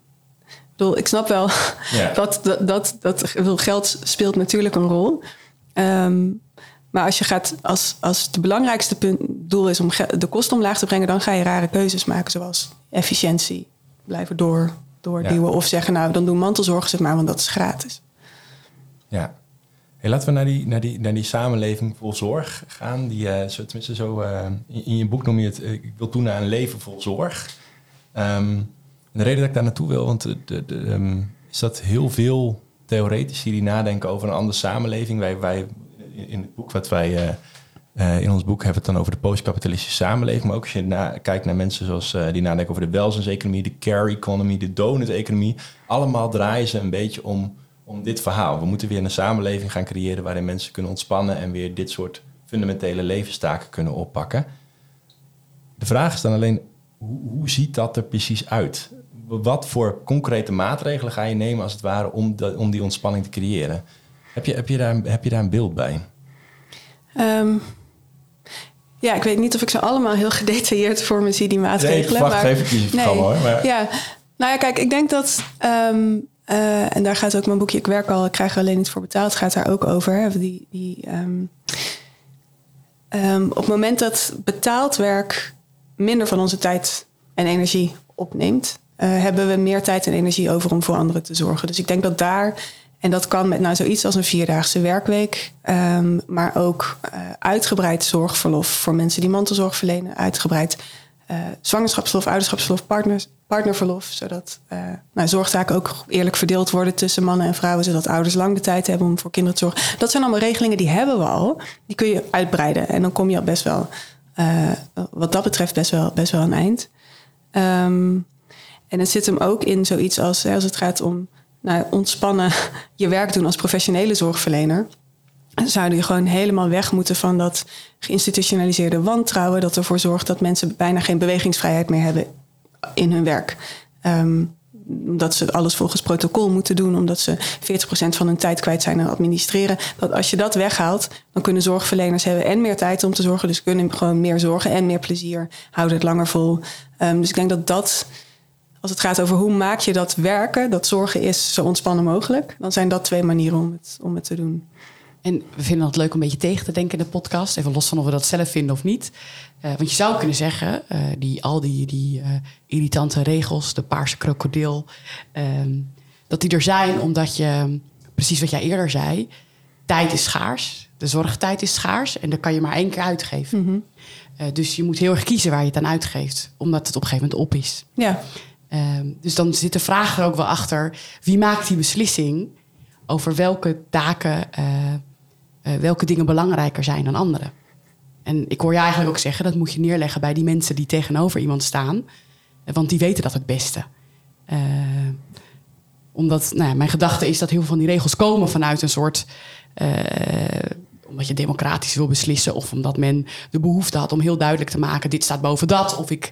Ik bedoel, ik snap wel dat, dat, dat, dat geld speelt natuurlijk een rol. Um, maar als je gaat, als, als het belangrijkste punt, doel is om de kosten omlaag te brengen, dan ga je rare keuzes maken, zoals efficiëntie, blijven door, doorduwen. Of zeggen, nou, dan doen mantelzorgers het maar, want dat is gratis. Ja. Hey, laten we naar die, naar, die, naar die samenleving vol zorg gaan. Die, uh, zo, tenminste, zo, uh, in, in, je boek noem je het... Uh, ik wil toe naar een leven vol zorg. Um, de reden dat ik daar naartoe wil, want de, de, um, is dat heel veel theoretici die nadenken over een andere samenleving. Wij, wij in het boek wat wij uh, in ons boek hebben we het dan over de postkapitalistische samenleving. Maar ook als je kijkt naar mensen zoals uh, die nadenken over de welzijnseconomie, de care economy, de donut-economie. Allemaal draaien ze een beetje om, om dit verhaal. We moeten weer een samenleving gaan creëren waarin mensen kunnen ontspannen en weer dit soort fundamentele levenstaken kunnen oppakken. De vraag is dan alleen, hoe, hoe ziet dat er precies uit? wat voor concrete maatregelen ga je nemen als het ware om, om die ontspanning te creëren? Heb je, heb, je daar, heb je daar een beeld bij? Um, ja, ik weet niet of ik ze allemaal heel gedetailleerd voor me zie, die maatregelen. Nee, wacht even kiezen nee, hoor. Maar... Ja, nou ja, kijk, ik denk dat... Um, uh, en daar gaat ook mijn boekje Ik werk al, ik krijg er alleen niet voor betaald, gaat daar ook over. Die, die, um, op het moment dat betaald werk minder van onze tijd en energie opneemt, uh, hebben we meer tijd en energie over om voor anderen te zorgen. Dus ik denk dat daar en dat kan met nou, zoiets als een vierdaagse werkweek, um, maar ook uh, uitgebreid zorgverlof voor mensen die mantelzorg verlenen, uitgebreid uh, zwangerschapsverlof, ouderschapsverlof, partners, partnerverlof, zodat uh, nou, zorgtaken ook eerlijk verdeeld worden tussen mannen en vrouwen, zodat ouders lang de tijd hebben om voor kinderen te zorgen. Dat zijn allemaal regelingen die hebben we al, die kun je uitbreiden en dan kom je al best wel, wat dat betreft, best wel, best wel een eind. Um, en het zit hem ook in zoiets als, als het gaat om nou, ontspannen je werk doen als professionele zorgverlener. Zouden je gewoon helemaal weg moeten van dat geïnstitutionaliseerde wantrouwen. Dat ervoor zorgt dat mensen bijna geen bewegingsvrijheid meer hebben in hun werk. Um, omdat ze alles volgens protocol moeten doen, omdat ze 40% van hun tijd kwijt zijn aan administreren. Dat als je dat weghaalt, dan kunnen zorgverleners hebben en meer tijd om te zorgen. Dus kunnen gewoon meer zorgen en meer plezier, houden het langer vol. Um, dus ik denk dat dat als het gaat over hoe maak je dat werken, dat zorgen is zo ontspannen mogelijk, dan zijn dat twee manieren om het, om het te doen. En we vinden het leuk om een beetje tegen te denken in de podcast. Even los van of we dat zelf vinden of niet. Uh, want je zou kunnen zeggen, uh, die, al die, die uh, irritante regels, de paarse krokodil, ehm, dat die er zijn omdat je, precies wat jij eerder zei, tijd is schaars. De zorgtijd is schaars en daar kan je maar één keer uitgeven. Mm -hmm. dus je moet heel erg kiezen waar je het aan uitgeeft, omdat het op een gegeven moment op is. Ja. Um, dus dan zit de vraag er ook wel achter: wie maakt die beslissing over welke taken, uh, uh, welke dingen belangrijker zijn dan andere? En ik hoor je eigenlijk ook zeggen: dat moet je neerleggen bij die mensen die tegenover iemand staan, want die weten dat het beste. Uh, omdat nou mijn gedachte is dat heel veel van die regels komen vanuit een soort omdat je democratisch wil beslissen of omdat men de behoefte had om heel duidelijk te maken: dit staat boven dat. Of ik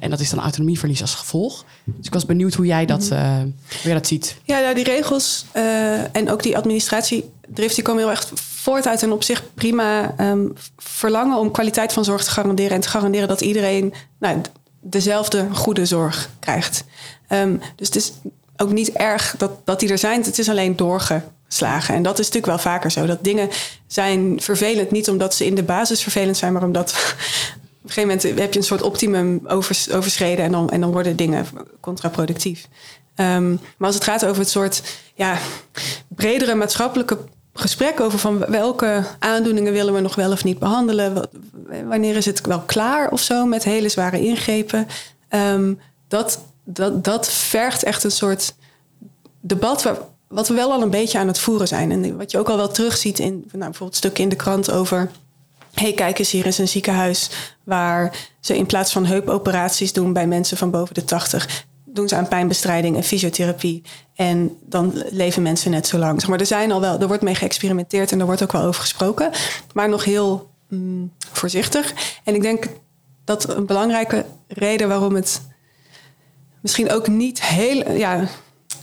en dat is dan autonomieverlies als gevolg. Dus ik was benieuwd hoe jij dat, uh, hoe jij dat ziet. Ja, nou, die regels uh, en ook die administratiedrift... die komen heel erg voort uit een op zich prima um, verlangen... om kwaliteit van zorg te garanderen... en te garanderen dat iedereen nou, dezelfde goede zorg krijgt. Um, dus het is ook niet erg dat, dat die er zijn. Het is alleen doorgeslagen. En dat is natuurlijk wel vaker zo. Dat dingen zijn vervelend, niet omdat ze in de basis vervelend zijn... maar omdat op een gegeven moment heb je een soort optimum overs, overschreden en dan, en dan worden dingen contraproductief. Um, maar als het gaat over het soort ja, bredere maatschappelijke gesprek over van welke aandoeningen willen we nog wel of niet behandelen, wanneer is het wel klaar of zo met hele zware ingrepen, um, dat, dat, dat vergt echt een soort debat waar, wat we wel al een beetje aan het voeren zijn. En wat je ook al wel terugziet in nou, bijvoorbeeld stukken in de krant over hey, kijk eens, hier is een ziekenhuis waar ze in plaats van heupoperaties doen bij mensen van boven de 80, doen ze aan pijnbestrijding en fysiotherapie. En dan leven mensen net zo lang. Maar er, zijn al wel, er wordt mee geëxperimenteerd en er wordt ook wel over gesproken. Maar nog heel mm, voorzichtig. En ik denk dat een belangrijke reden waarom het misschien ook niet heel. Ja,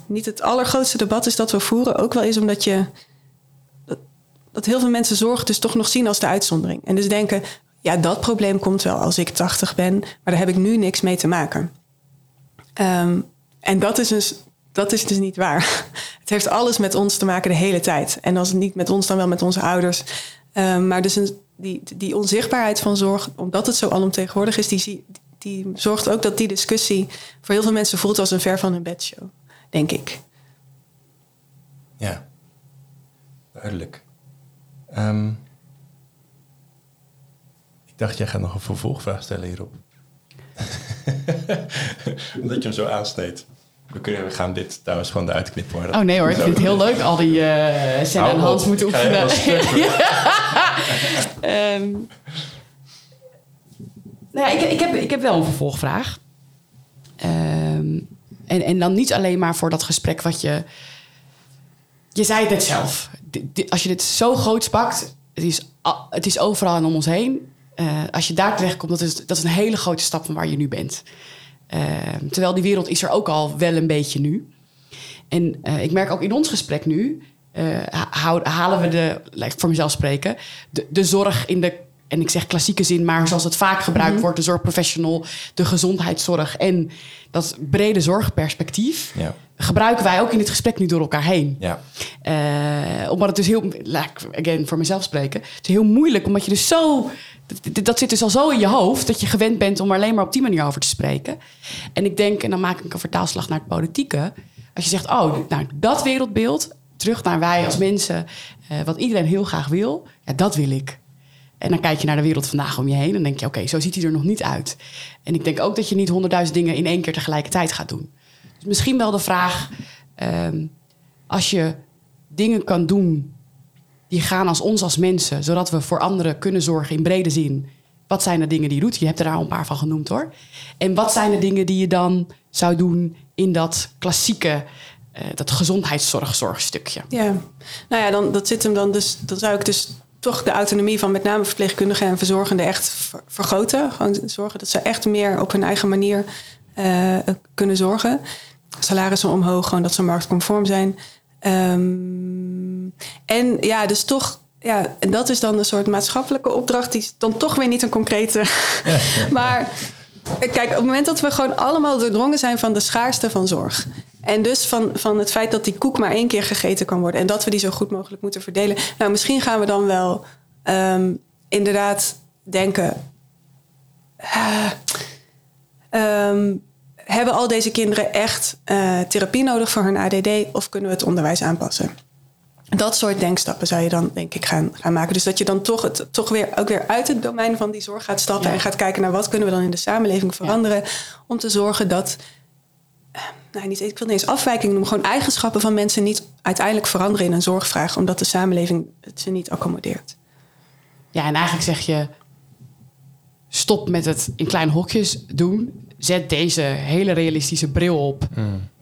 niet het allergrootste debat is dat we voeren, ook wel is omdat je dat heel veel mensen zorg dus toch nog zien als de uitzondering. En dus denken, ja, dat probleem komt wel als ik 80 ben, maar daar heb ik nu niks mee te maken. Um, en dat is, dus, dat is dus niet waar. Het heeft alles met ons te maken de hele tijd. En als het niet met ons, dan wel met onze ouders. Um, maar dus die, die onzichtbaarheid van zorg, omdat het zo alomtegenwoordig is, die, die zorgt ook dat die discussie voor heel veel mensen voelt als een ver van hun bedshow, denk ik. Ja, duidelijk. Um, ik dacht, jij gaat nog een vervolgvraag stellen hierop. Omdat je hem zo aansneed. We, kunnen, we gaan dit trouwens gewoon eruit knippen. Hoor. Oh nee hoor, ik vind het heel leuk. Al die uh, en Hans moeten oefenen. um, nou ja, ik, ik, heb, ik heb wel een vervolgvraag. Um, en, en dan niet alleen maar voor dat gesprek wat je... Je zei het net zelf als je dit zo groot pakt, het is, het is overal en om ons heen. Uh, als je daar terecht komt, dat is, dat is een hele grote stap van waar je nu bent. Ehm, terwijl die wereld is er ook al wel een beetje nu. En eh, ik merk ook in ons gesprek nu, eh, halen we de, laat ik voor mezelf spreken, de, de zorg in de, en ik zeg klassieke zin, maar zoals het vaak gebruikt wordt, de zorgprofessional, de gezondheidszorg en dat brede zorgperspectief, Ja. Gebruiken wij ook in dit gesprek nu door elkaar heen. Ja. Eh, omdat het dus heel, laat ik again voor mezelf spreken, het is heel moeilijk omdat je dus zo, dat, dat zit dus al zo in je hoofd dat je gewend bent om er alleen maar op die manier over te spreken. En ik denk, en dan maak ik een vertaalslag naar het politieke, als je zegt, oh, nou dat wereldbeeld, terug naar wij als mensen, eh, wat iedereen heel graag wil, ja, dat wil ik. En dan kijk je naar de wereld vandaag om je heen en denk je, oké, zo ziet hij er nog niet uit. En ik denk ook dat je niet honderdduizend dingen in één keer tegelijkertijd gaat doen. Dus misschien wel de vraag, ehm, als je dingen kan doen die gaan als ons als mensen, zodat we voor anderen kunnen zorgen in brede zin. Wat zijn de dingen die je doet? Je hebt er al een paar van genoemd hoor. En wat zijn de dingen die je dan zou doen in dat klassieke, eh, dat gezondheidszorgzorgstukje? Ja, nou ja, dan, dat zit hem dan dus. Dan zou ik dus toch de autonomie van met name verpleegkundigen en verzorgenden echt ver- vergroten. Gewoon zorgen dat ze echt meer op hun eigen manier eh, kunnen zorgen. Salarissen omhoog, gewoon dat ze marktconform zijn. Ehm, en ja, dus toch. Ja, en dat is dan een soort maatschappelijke opdracht. Die is dan toch weer niet een concrete. maar Kijk, op het moment dat we gewoon allemaal doordrongen zijn van de schaarste van zorg. En dus van, van het feit dat die koek maar één keer gegeten kan worden. En dat we die zo goed mogelijk moeten verdelen. Nou, misschien gaan we dan wel ehm, inderdaad denken. ehm, hebben al deze kinderen echt eh, therapie nodig voor hun ADD? Of kunnen we het onderwijs aanpassen? Dat soort denkstappen zou je dan, denk ik, gaan, gaan maken. Dus dat je dan toch, het, toch weer, ook weer uit het domein van die zorg gaat stappen... Ja. en gaat kijken naar wat kunnen we dan in de samenleving veranderen... om te zorgen dat, eh, nou, niet, ik wil niet eens afwijking noemen... gewoon eigenschappen van mensen niet uiteindelijk veranderen in een zorgvraag... omdat de samenleving het ze niet accommodeert. Ja, en eigenlijk zeg je: stop met het in kleine hokjes doen. Zet deze hele realistische bril op.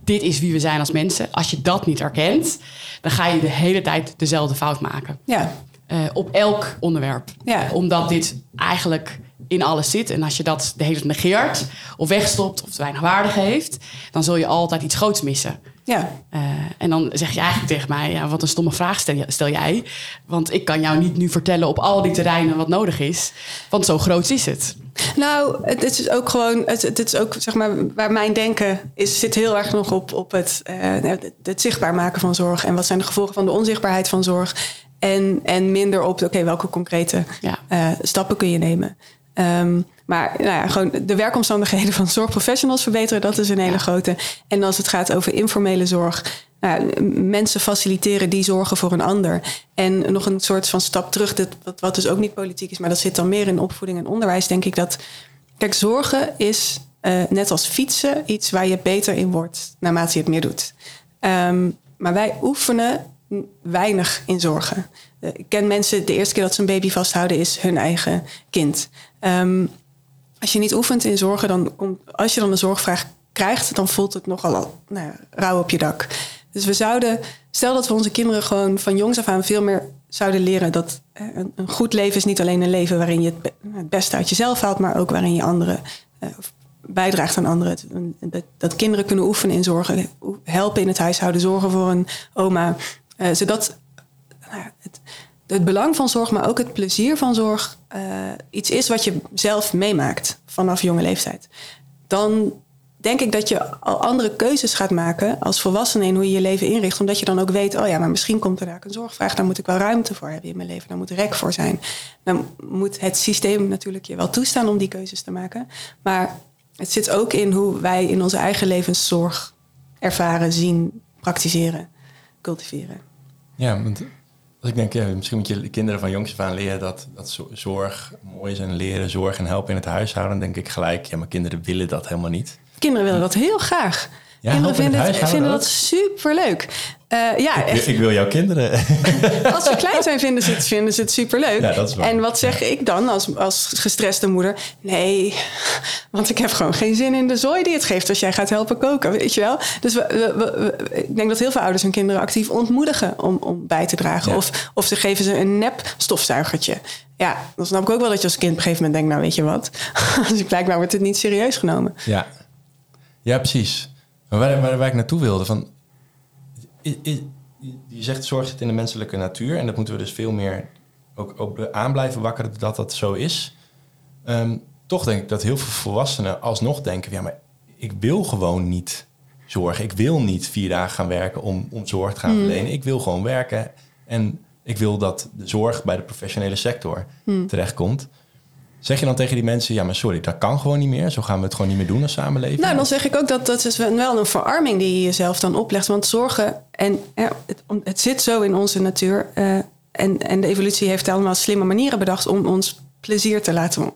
Dit is wie we zijn als mensen. Als je dat niet herkent, dan ga je de hele tijd dezelfde fout maken. Ja, Eh, op elk onderwerp. Ja. Omdat dit eigenlijk in alles zit. En als je dat de hele tijd negeert, of wegstopt, of te weinig waarde geeft, dan zul je altijd iets groots missen. ja. Eh, en dan zeg je eigenlijk tegen mij, ja, wat een stomme vraag stel, je- stel jij. Want ik kan jou niet nu vertellen op al die terreinen wat nodig is. Want zo groot is het. Nou, het, het is ook gewoon, het, het is ook zeg maar waar mijn denken is, zit heel erg nog op, op het, eh, het, het zichtbaar maken van zorg en wat zijn de gevolgen van de onzichtbaarheid van zorg. En, en minder op, oké, welke concrete Ja. eh, stappen kun je nemen. Ehm, maar nou ja, gewoon de werkomstandigheden van zorgprofessionals verbeteren, dat is een hele grote. En als het gaat over informele zorg, nou, mensen faciliteren die zorgen voor een ander. En nog een soort van stap terug, dit, wat, wat dus ook niet politiek is, maar dat zit dan meer in opvoeding en onderwijs, denk ik dat. Kijk, zorgen is eh, net als fietsen iets waar je beter in wordt naarmate je het meer doet. Ehm, maar wij oefenen weinig in zorgen. Eh, Ik ken mensen, de eerste keer dat ze een baby vasthouden is hun eigen kind. Ehm, als je niet oefent in zorgen, dan komt, als je dan een zorgvraag krijgt, dan voelt het nogal al, nou rauw op je dak. Dus we zouden, stel dat we onze kinderen gewoon van jongs af aan veel meer zouden leren dat eh, een, goed leven is niet alleen een leven waarin je het, het beste uit jezelf haalt, maar ook waarin je anderen eh, bijdraagt aan anderen. Dat, kinderen kunnen oefenen in zorgen, helpen in het huishouden, zorgen voor een oma. eh, zodat nou ja, het belang van zorg, maar ook het plezier van zorg eh, iets is wat je zelf meemaakt vanaf jonge leeftijd. Dan denk ik dat je al andere keuzes gaat maken als volwassene in hoe je je leven inricht. Omdat je dan ook weet, oh ja, maar misschien komt er daar een zorgvraag. Daar moet ik wel ruimte voor hebben in mijn leven. Daar moet rek voor zijn. Dan moet het systeem natuurlijk je wel toestaan om die keuzes te maken. Maar het zit ook in hoe wij in onze eigen levens zorg ervaren, zien, praktiseren, cultiveren. Ja, want als ik denk, ja, misschien moet je kinderen van jongs af aan leren dat, dat zo- zorg mooi is en leren zorg en helpen in het huishouden. Dan denk ik gelijk, ja, maar kinderen willen dat helemaal niet. Kinderen willen dat heel graag. Ja, kinderen vinden, het, vinden dat superleuk. Eh ja, Ik, wil jouw kinderen. Als ze klein zijn, vinden ze het, vinden ze het superleuk. Ja, dat is waar. En wat zeg ik dan als, als gestreste moeder? Nee, want ik heb gewoon geen zin in de zooi die het geeft als jij gaat helpen koken, weet je wel? Dus we, we- we- we- ik denk dat heel veel ouders hun kinderen actief ontmoedigen om, om bij te dragen. Ja. Of, of ze geven ze een nep stofzuigertje. Ja, dan snap ik ook wel dat je als kind op een gegeven moment denkt, nou weet je wat? dus blijkbaar wordt het niet serieus genomen. ja. Ja, precies. Maar waar, waar, waar ik naartoe wilde, van, je zegt zorg zit in de menselijke natuur en dat moeten we dus veel meer ook, ook aan blijven wakkeren dat dat zo is. Ehm, toch denk ik dat heel veel volwassenen alsnog denken, ja, maar ik wil gewoon niet zorgen. Ik wil niet vier dagen gaan werken om, om zorg te gaan verlenen. Ik wil gewoon werken en ik wil dat de zorg bij de professionele sector terechtkomt. Zeg je dan tegen die mensen, ja, maar sorry, dat kan gewoon niet meer. Zo gaan we het gewoon niet meer doen als samenleving. Nou, dan zeg ik ook dat dat is wel een verarming die je jezelf dan oplegt. Want zorgen, en het, het zit zo in onze natuur. eh, en, en de evolutie heeft allemaal slimme manieren bedacht om ons plezier te laten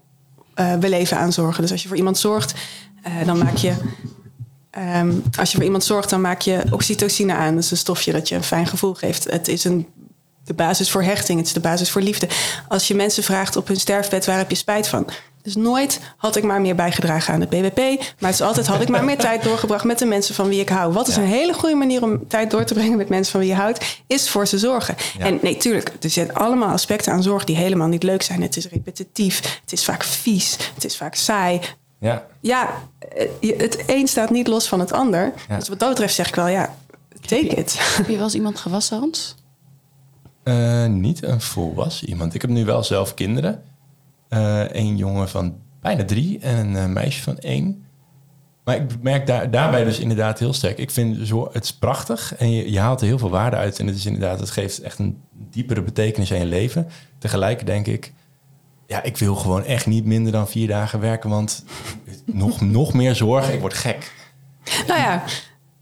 eh, beleven aan zorgen. Dus als je voor iemand zorgt, eh, dan maak je. ehm, als je voor iemand zorgt, dan maak je oxytocine aan. Dat is een stofje dat je een fijn gevoel geeft. Het is een, de basis voor hechting, het is de basis voor liefde. Als je mensen vraagt op hun sterfbed, waar heb je spijt van? Dus nooit had ik maar meer bijgedragen aan het BBP. Maar het is altijd had ik maar meer tijd doorgebracht met de mensen van wie ik hou. Wat is Ja. een hele goede manier om tijd door te brengen met mensen van wie je houdt, is voor ze zorgen. Ja. En nee, tuurlijk, er zitten allemaal aspecten aan zorg die helemaal niet leuk zijn. Het is repetitief, het is vaak vies, het is vaak saai. Ja, Ja, eh, het een staat niet los van het ander. Ja. Dus wat dat betreft zeg ik wel, ja, take it. Heb je wel eens iemand gewassen, Hans? Eh, niet een volwassen iemand. Ik heb nu wel zelf kinderen. Een jongen van bijna drie en een eh, meisje van één. Maar ik merk daar, daarbij dus inderdaad heel sterk. Ik vind het is prachtig en je, je haalt er heel veel waarde uit. En het is inderdaad, het geeft echt een diepere betekenis aan je leven. Tegelijk denk ik, ja, ik wil gewoon echt niet minder dan vier dagen werken. Want nog, nog meer zorg, ik word gek. Nou ja,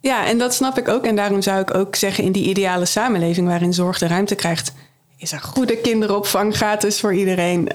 ja, en dat snap ik ook. En daarom zou ik ook zeggen, in die ideale samenleving waarin zorg de ruimte krijgt, is er goede kinderopvang gratis voor iedereen.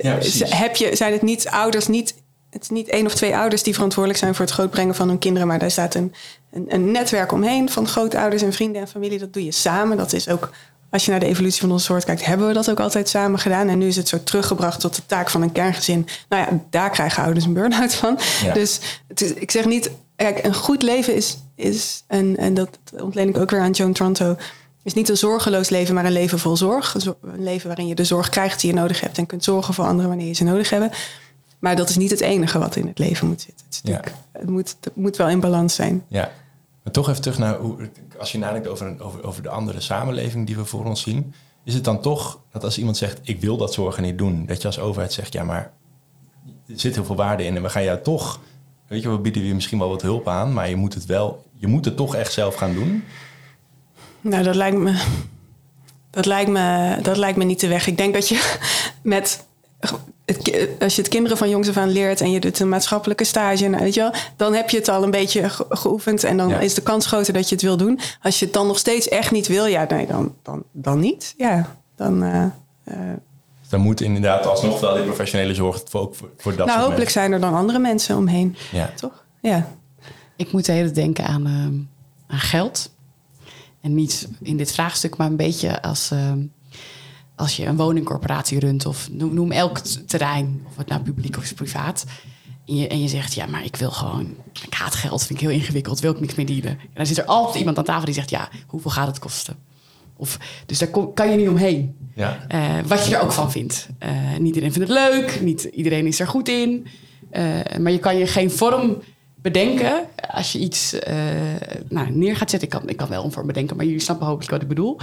Precies. heb je, zijn het niet ouders, niet, het is niet één of twee ouders die verantwoordelijk zijn voor het grootbrengen van hun kinderen, maar daar staat een, een, een netwerk omheen van grootouders en vrienden en familie. Dat doe je samen. Dat is ook, als je naar de evolutie van onze soort kijkt, hebben we dat ook altijd samen gedaan. En nu is het zo teruggebracht tot de taak van een kerngezin. Nou ja, daar krijgen ouders een burn-out van. Ja. Dus het is, ik zeg niet, kijk, een goed leven is, is en, en dat ontleen ik ook weer aan Joan Tronto, is niet een zorgeloos leven, maar een leven vol zorg. Zo- Een leven waarin je de zorg krijgt die je nodig hebt en kunt zorgen voor anderen wanneer je ze nodig hebben. Maar dat is niet het enige wat in het leven moet zitten. Het, Ja. moet, het moet wel in balans zijn. Ja, maar toch even terug naar hoe, als je nadenkt over, over, over de andere samenleving die we voor ons zien, is het dan toch dat als iemand zegt: Ik wil dat zorgen niet doen, dat je als overheid zegt: Ja, maar er zit heel veel waarde in en we gaan jou toch, weet je, we bieden je misschien wel wat hulp aan, maar je moet het wel, je moet het toch echt zelf gaan doen. Nou, dat lijkt me, dat lijkt me, dat lijkt me niet de weg. Ik denk dat je met het, als je het kinderen van jongs af aan leert en je doet een maatschappelijke stage, nou, weet je wel, dan heb je het al een beetje ge- geoefend en dan Ja. is de kans groter dat je het wil doen. Als je het dan nog steeds echt niet wil, ja, nee, dan, dan, dan niet. Ja, dan. eh, eh, Dus dan moet inderdaad alsnog wel die professionele zorg voor, ook voor, voor dat nou, soort hopelijk zijn er dan andere mensen omheen. Ja. toch? Ja. Ik moet de hele tijd denken aan, ehm, aan geld. En niet in dit vraagstuk, maar een beetje als, ehm, als je een woningcorporatie runt of noem, noem elk terrein, of het nou publiek of privaat. En je, en je zegt, ja, maar ik wil gewoon, ik haat geld, vind ik heel ingewikkeld, wil ik niks meer dealen. En dan zit er altijd iemand aan tafel die zegt, ja, hoeveel gaat het kosten? Of, dus daar kom- kan je niet omheen. Ja. Eh, wat je er ook van vindt. Eh, niet iedereen vindt het leuk, niet iedereen is er goed in. Eh, maar je kan je geen vorm bedenken als je iets nou, neer gaat zetten. Ik kan, ik kan wel een vorm bedenken, maar jullie snappen hopelijk wat ik bedoel.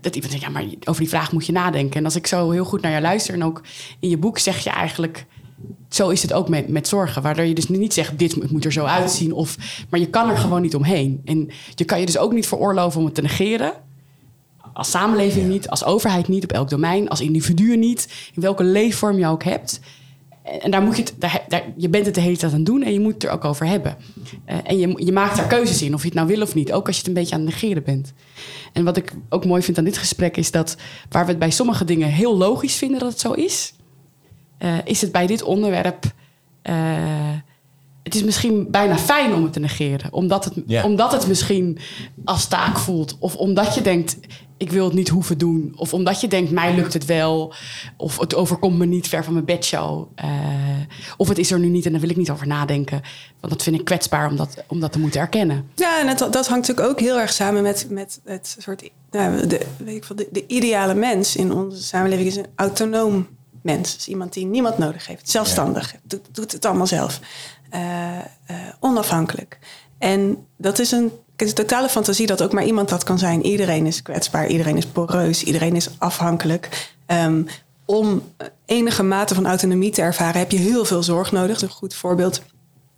Dat iemand zegt, ja, maar over die vraag moet je nadenken. En als ik zo heel goed naar je luister en ook in je boek zeg je eigenlijk... Zo is het ook met, met zorgen. Waardoor je dus niet zegt, dit moet- moet er zo uitzien. Of, maar je kan er gewoon niet omheen. En je kan je dus ook niet veroorloven om het te negeren. Als samenleving niet, als overheid niet, op elk domein, als individu niet, in welke leefvorm je ook hebt. En daar moet je het, daar, daar- je bent het de hele tijd aan het doen en je moet het er ook over hebben. Eh, en je, je maakt daar keuzes in, of je het nou wil of niet, ook als je het een beetje aan het negeren bent. En wat ik ook mooi vind aan dit gesprek is dat waar we het bij sommige dingen heel logisch vinden dat het zo is, eh, is het bij dit onderwerp. eh, het is misschien bijna fijn om het te negeren. Omdat het, Ja. omdat het misschien als taak voelt. Of omdat je denkt, ik wil het niet hoeven doen. Of omdat je denkt, mij lukt het wel. Of het overkomt me niet ver van mijn bedshow. Eh, of het is er nu niet en daar wil ik niet over nadenken. Want dat vind ik kwetsbaar om dat, om dat te moeten erkennen. Ja, en het, dat hangt natuurlijk ook heel erg samen met, met het soort. Nou, de, weet ik veel, de, de ideale mens in onze samenleving is een autonoom mens. Dus iemand die niemand nodig heeft, zelfstandig, doet, doet het allemaal zelf. Eh, eh, onafhankelijk. En dat is een, een totale fantasie dat ook maar iemand dat kan zijn. Iedereen is kwetsbaar, iedereen is poreus, iedereen is afhankelijk. Um, om enige mate van autonomie te ervaren heb je heel veel zorg nodig. Een goed voorbeeld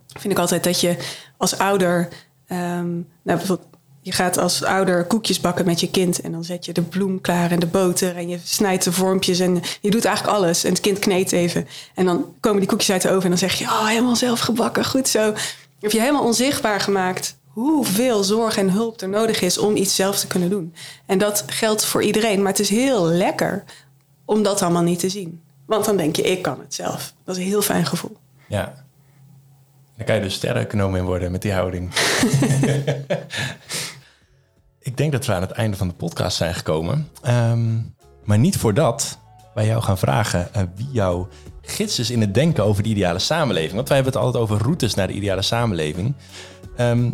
vind ik altijd dat je als ouder, um, nou bijvoorbeeld je gaat als ouder koekjes bakken met je kind. En dan zet je de bloem klaar en de boter. En je snijdt de vormpjes. En je doet eigenlijk alles. En het kind kneedt even. En dan komen die koekjes uit de oven. En dan zeg je, oh, helemaal zelf gebakken. Goed zo. Heb je helemaal onzichtbaar gemaakt hoeveel zorg en hulp er nodig is om iets zelf te kunnen doen. En dat geldt voor iedereen. Maar het is heel lekker om dat allemaal niet te zien. Want dan denk je, ik kan het zelf. Dat is een heel fijn gevoel. Ja. Dan kan je dus sterreneconoom in worden met die houding. ik denk dat we aan het einde van de podcast zijn gekomen. Ehm, maar niet voordat wij jou gaan vragen uh, wie jouw gids is in het denken over de ideale samenleving. Want wij hebben het altijd over routes naar de ideale samenleving. Ehm,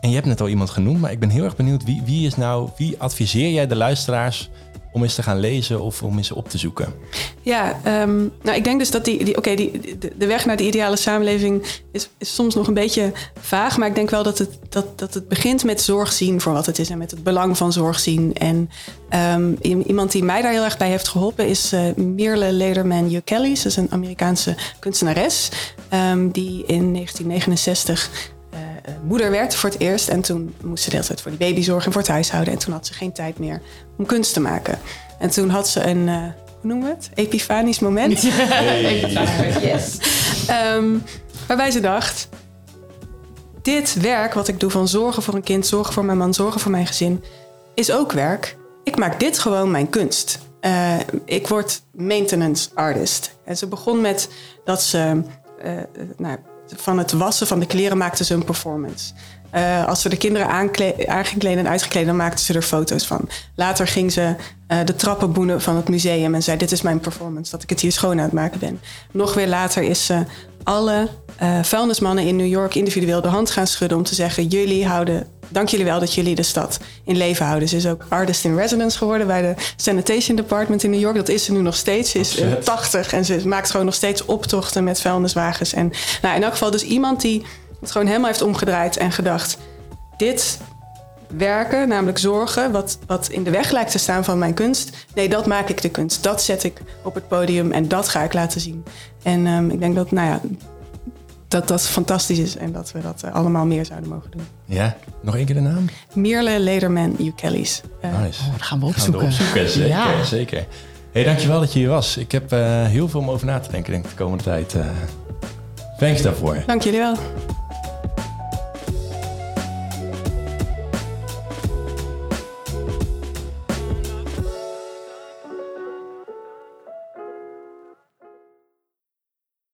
en je hebt net al iemand genoemd, maar ik ben heel erg benieuwd wie, wie is nou, wie adviseer jij de luisteraars om eens te gaan lezen of om eens op te zoeken? Ja, ehm, nou ik denk dus dat die, die, oké, die, de, weg naar de ideale samenleving is, is soms nog een beetje vaag. Maar ik denk wel dat het, dat, dat het begint met zorg zien voor wat het is en met het belang van zorg zien. En um, iemand die mij daar heel erg bij heeft geholpen is uh, Mirle Lederman Kellys. Dat is een Amerikaanse kunstenares um, die in 1969 uh, moeder werd voor het eerst. En toen moest ze de hele tijd voor die baby zorgen en voor het huishouden. En toen had ze geen tijd meer om kunst te maken. En toen had ze een, uh, hoe noemen we het? Epifanisch moment. Hey. yes. Um, waarbij ze dacht, dit werk wat ik doe van zorgen voor een kind, zorgen voor mijn man, zorgen voor mijn gezin, is ook werk. Ik maak dit gewoon mijn kunst. Uh, ik word maintenance artist. En ze begon met dat ze uh, nou, van het wassen van de kleren maakten ze een performance. Uh, als ze de kinderen aangekleden en uitgekleden, dan maakten ze er foto's van. Later ging ze uh, de trappen boenen van het museum en zei: Dit is mijn performance, dat ik het hier schoon aan het maken ben. Nog weer later is ze alle uh, vuilnismannen in New York individueel de hand gaan schudden om te zeggen: Jullie houden dank jullie wel dat jullie de stad in leven houden. Ze is ook artist in residence geworden bij de Sanitation Department in New York. Dat is ze nu nog steeds. Ze is 80 en ze maakt gewoon nog steeds optochten met vuilniswagens. En nou, in elk geval dus iemand die het gewoon helemaal heeft omgedraaid en gedacht... dit werken, namelijk zorgen, wat, wat in de weg lijkt te staan van mijn kunst. Nee, dat maak ik de kunst. Dat zet ik op het podium en dat ga ik laten zien. En um, ik denk dat, nou ja, dat dat fantastisch is en dat we dat uh, allemaal meer zouden mogen doen. Ja, nog één keer de naam? Mirle Lederman Ukellis. Uh, nice. Oh, dat gaan we opzoeken. Gaan we opzoeken, zeker, ja. zeker. Hey, dankjewel dat je hier was. Ik heb uh, heel veel om over na te denken denk ik, de komende tijd. Thanks daarvoor. Dank jullie wel.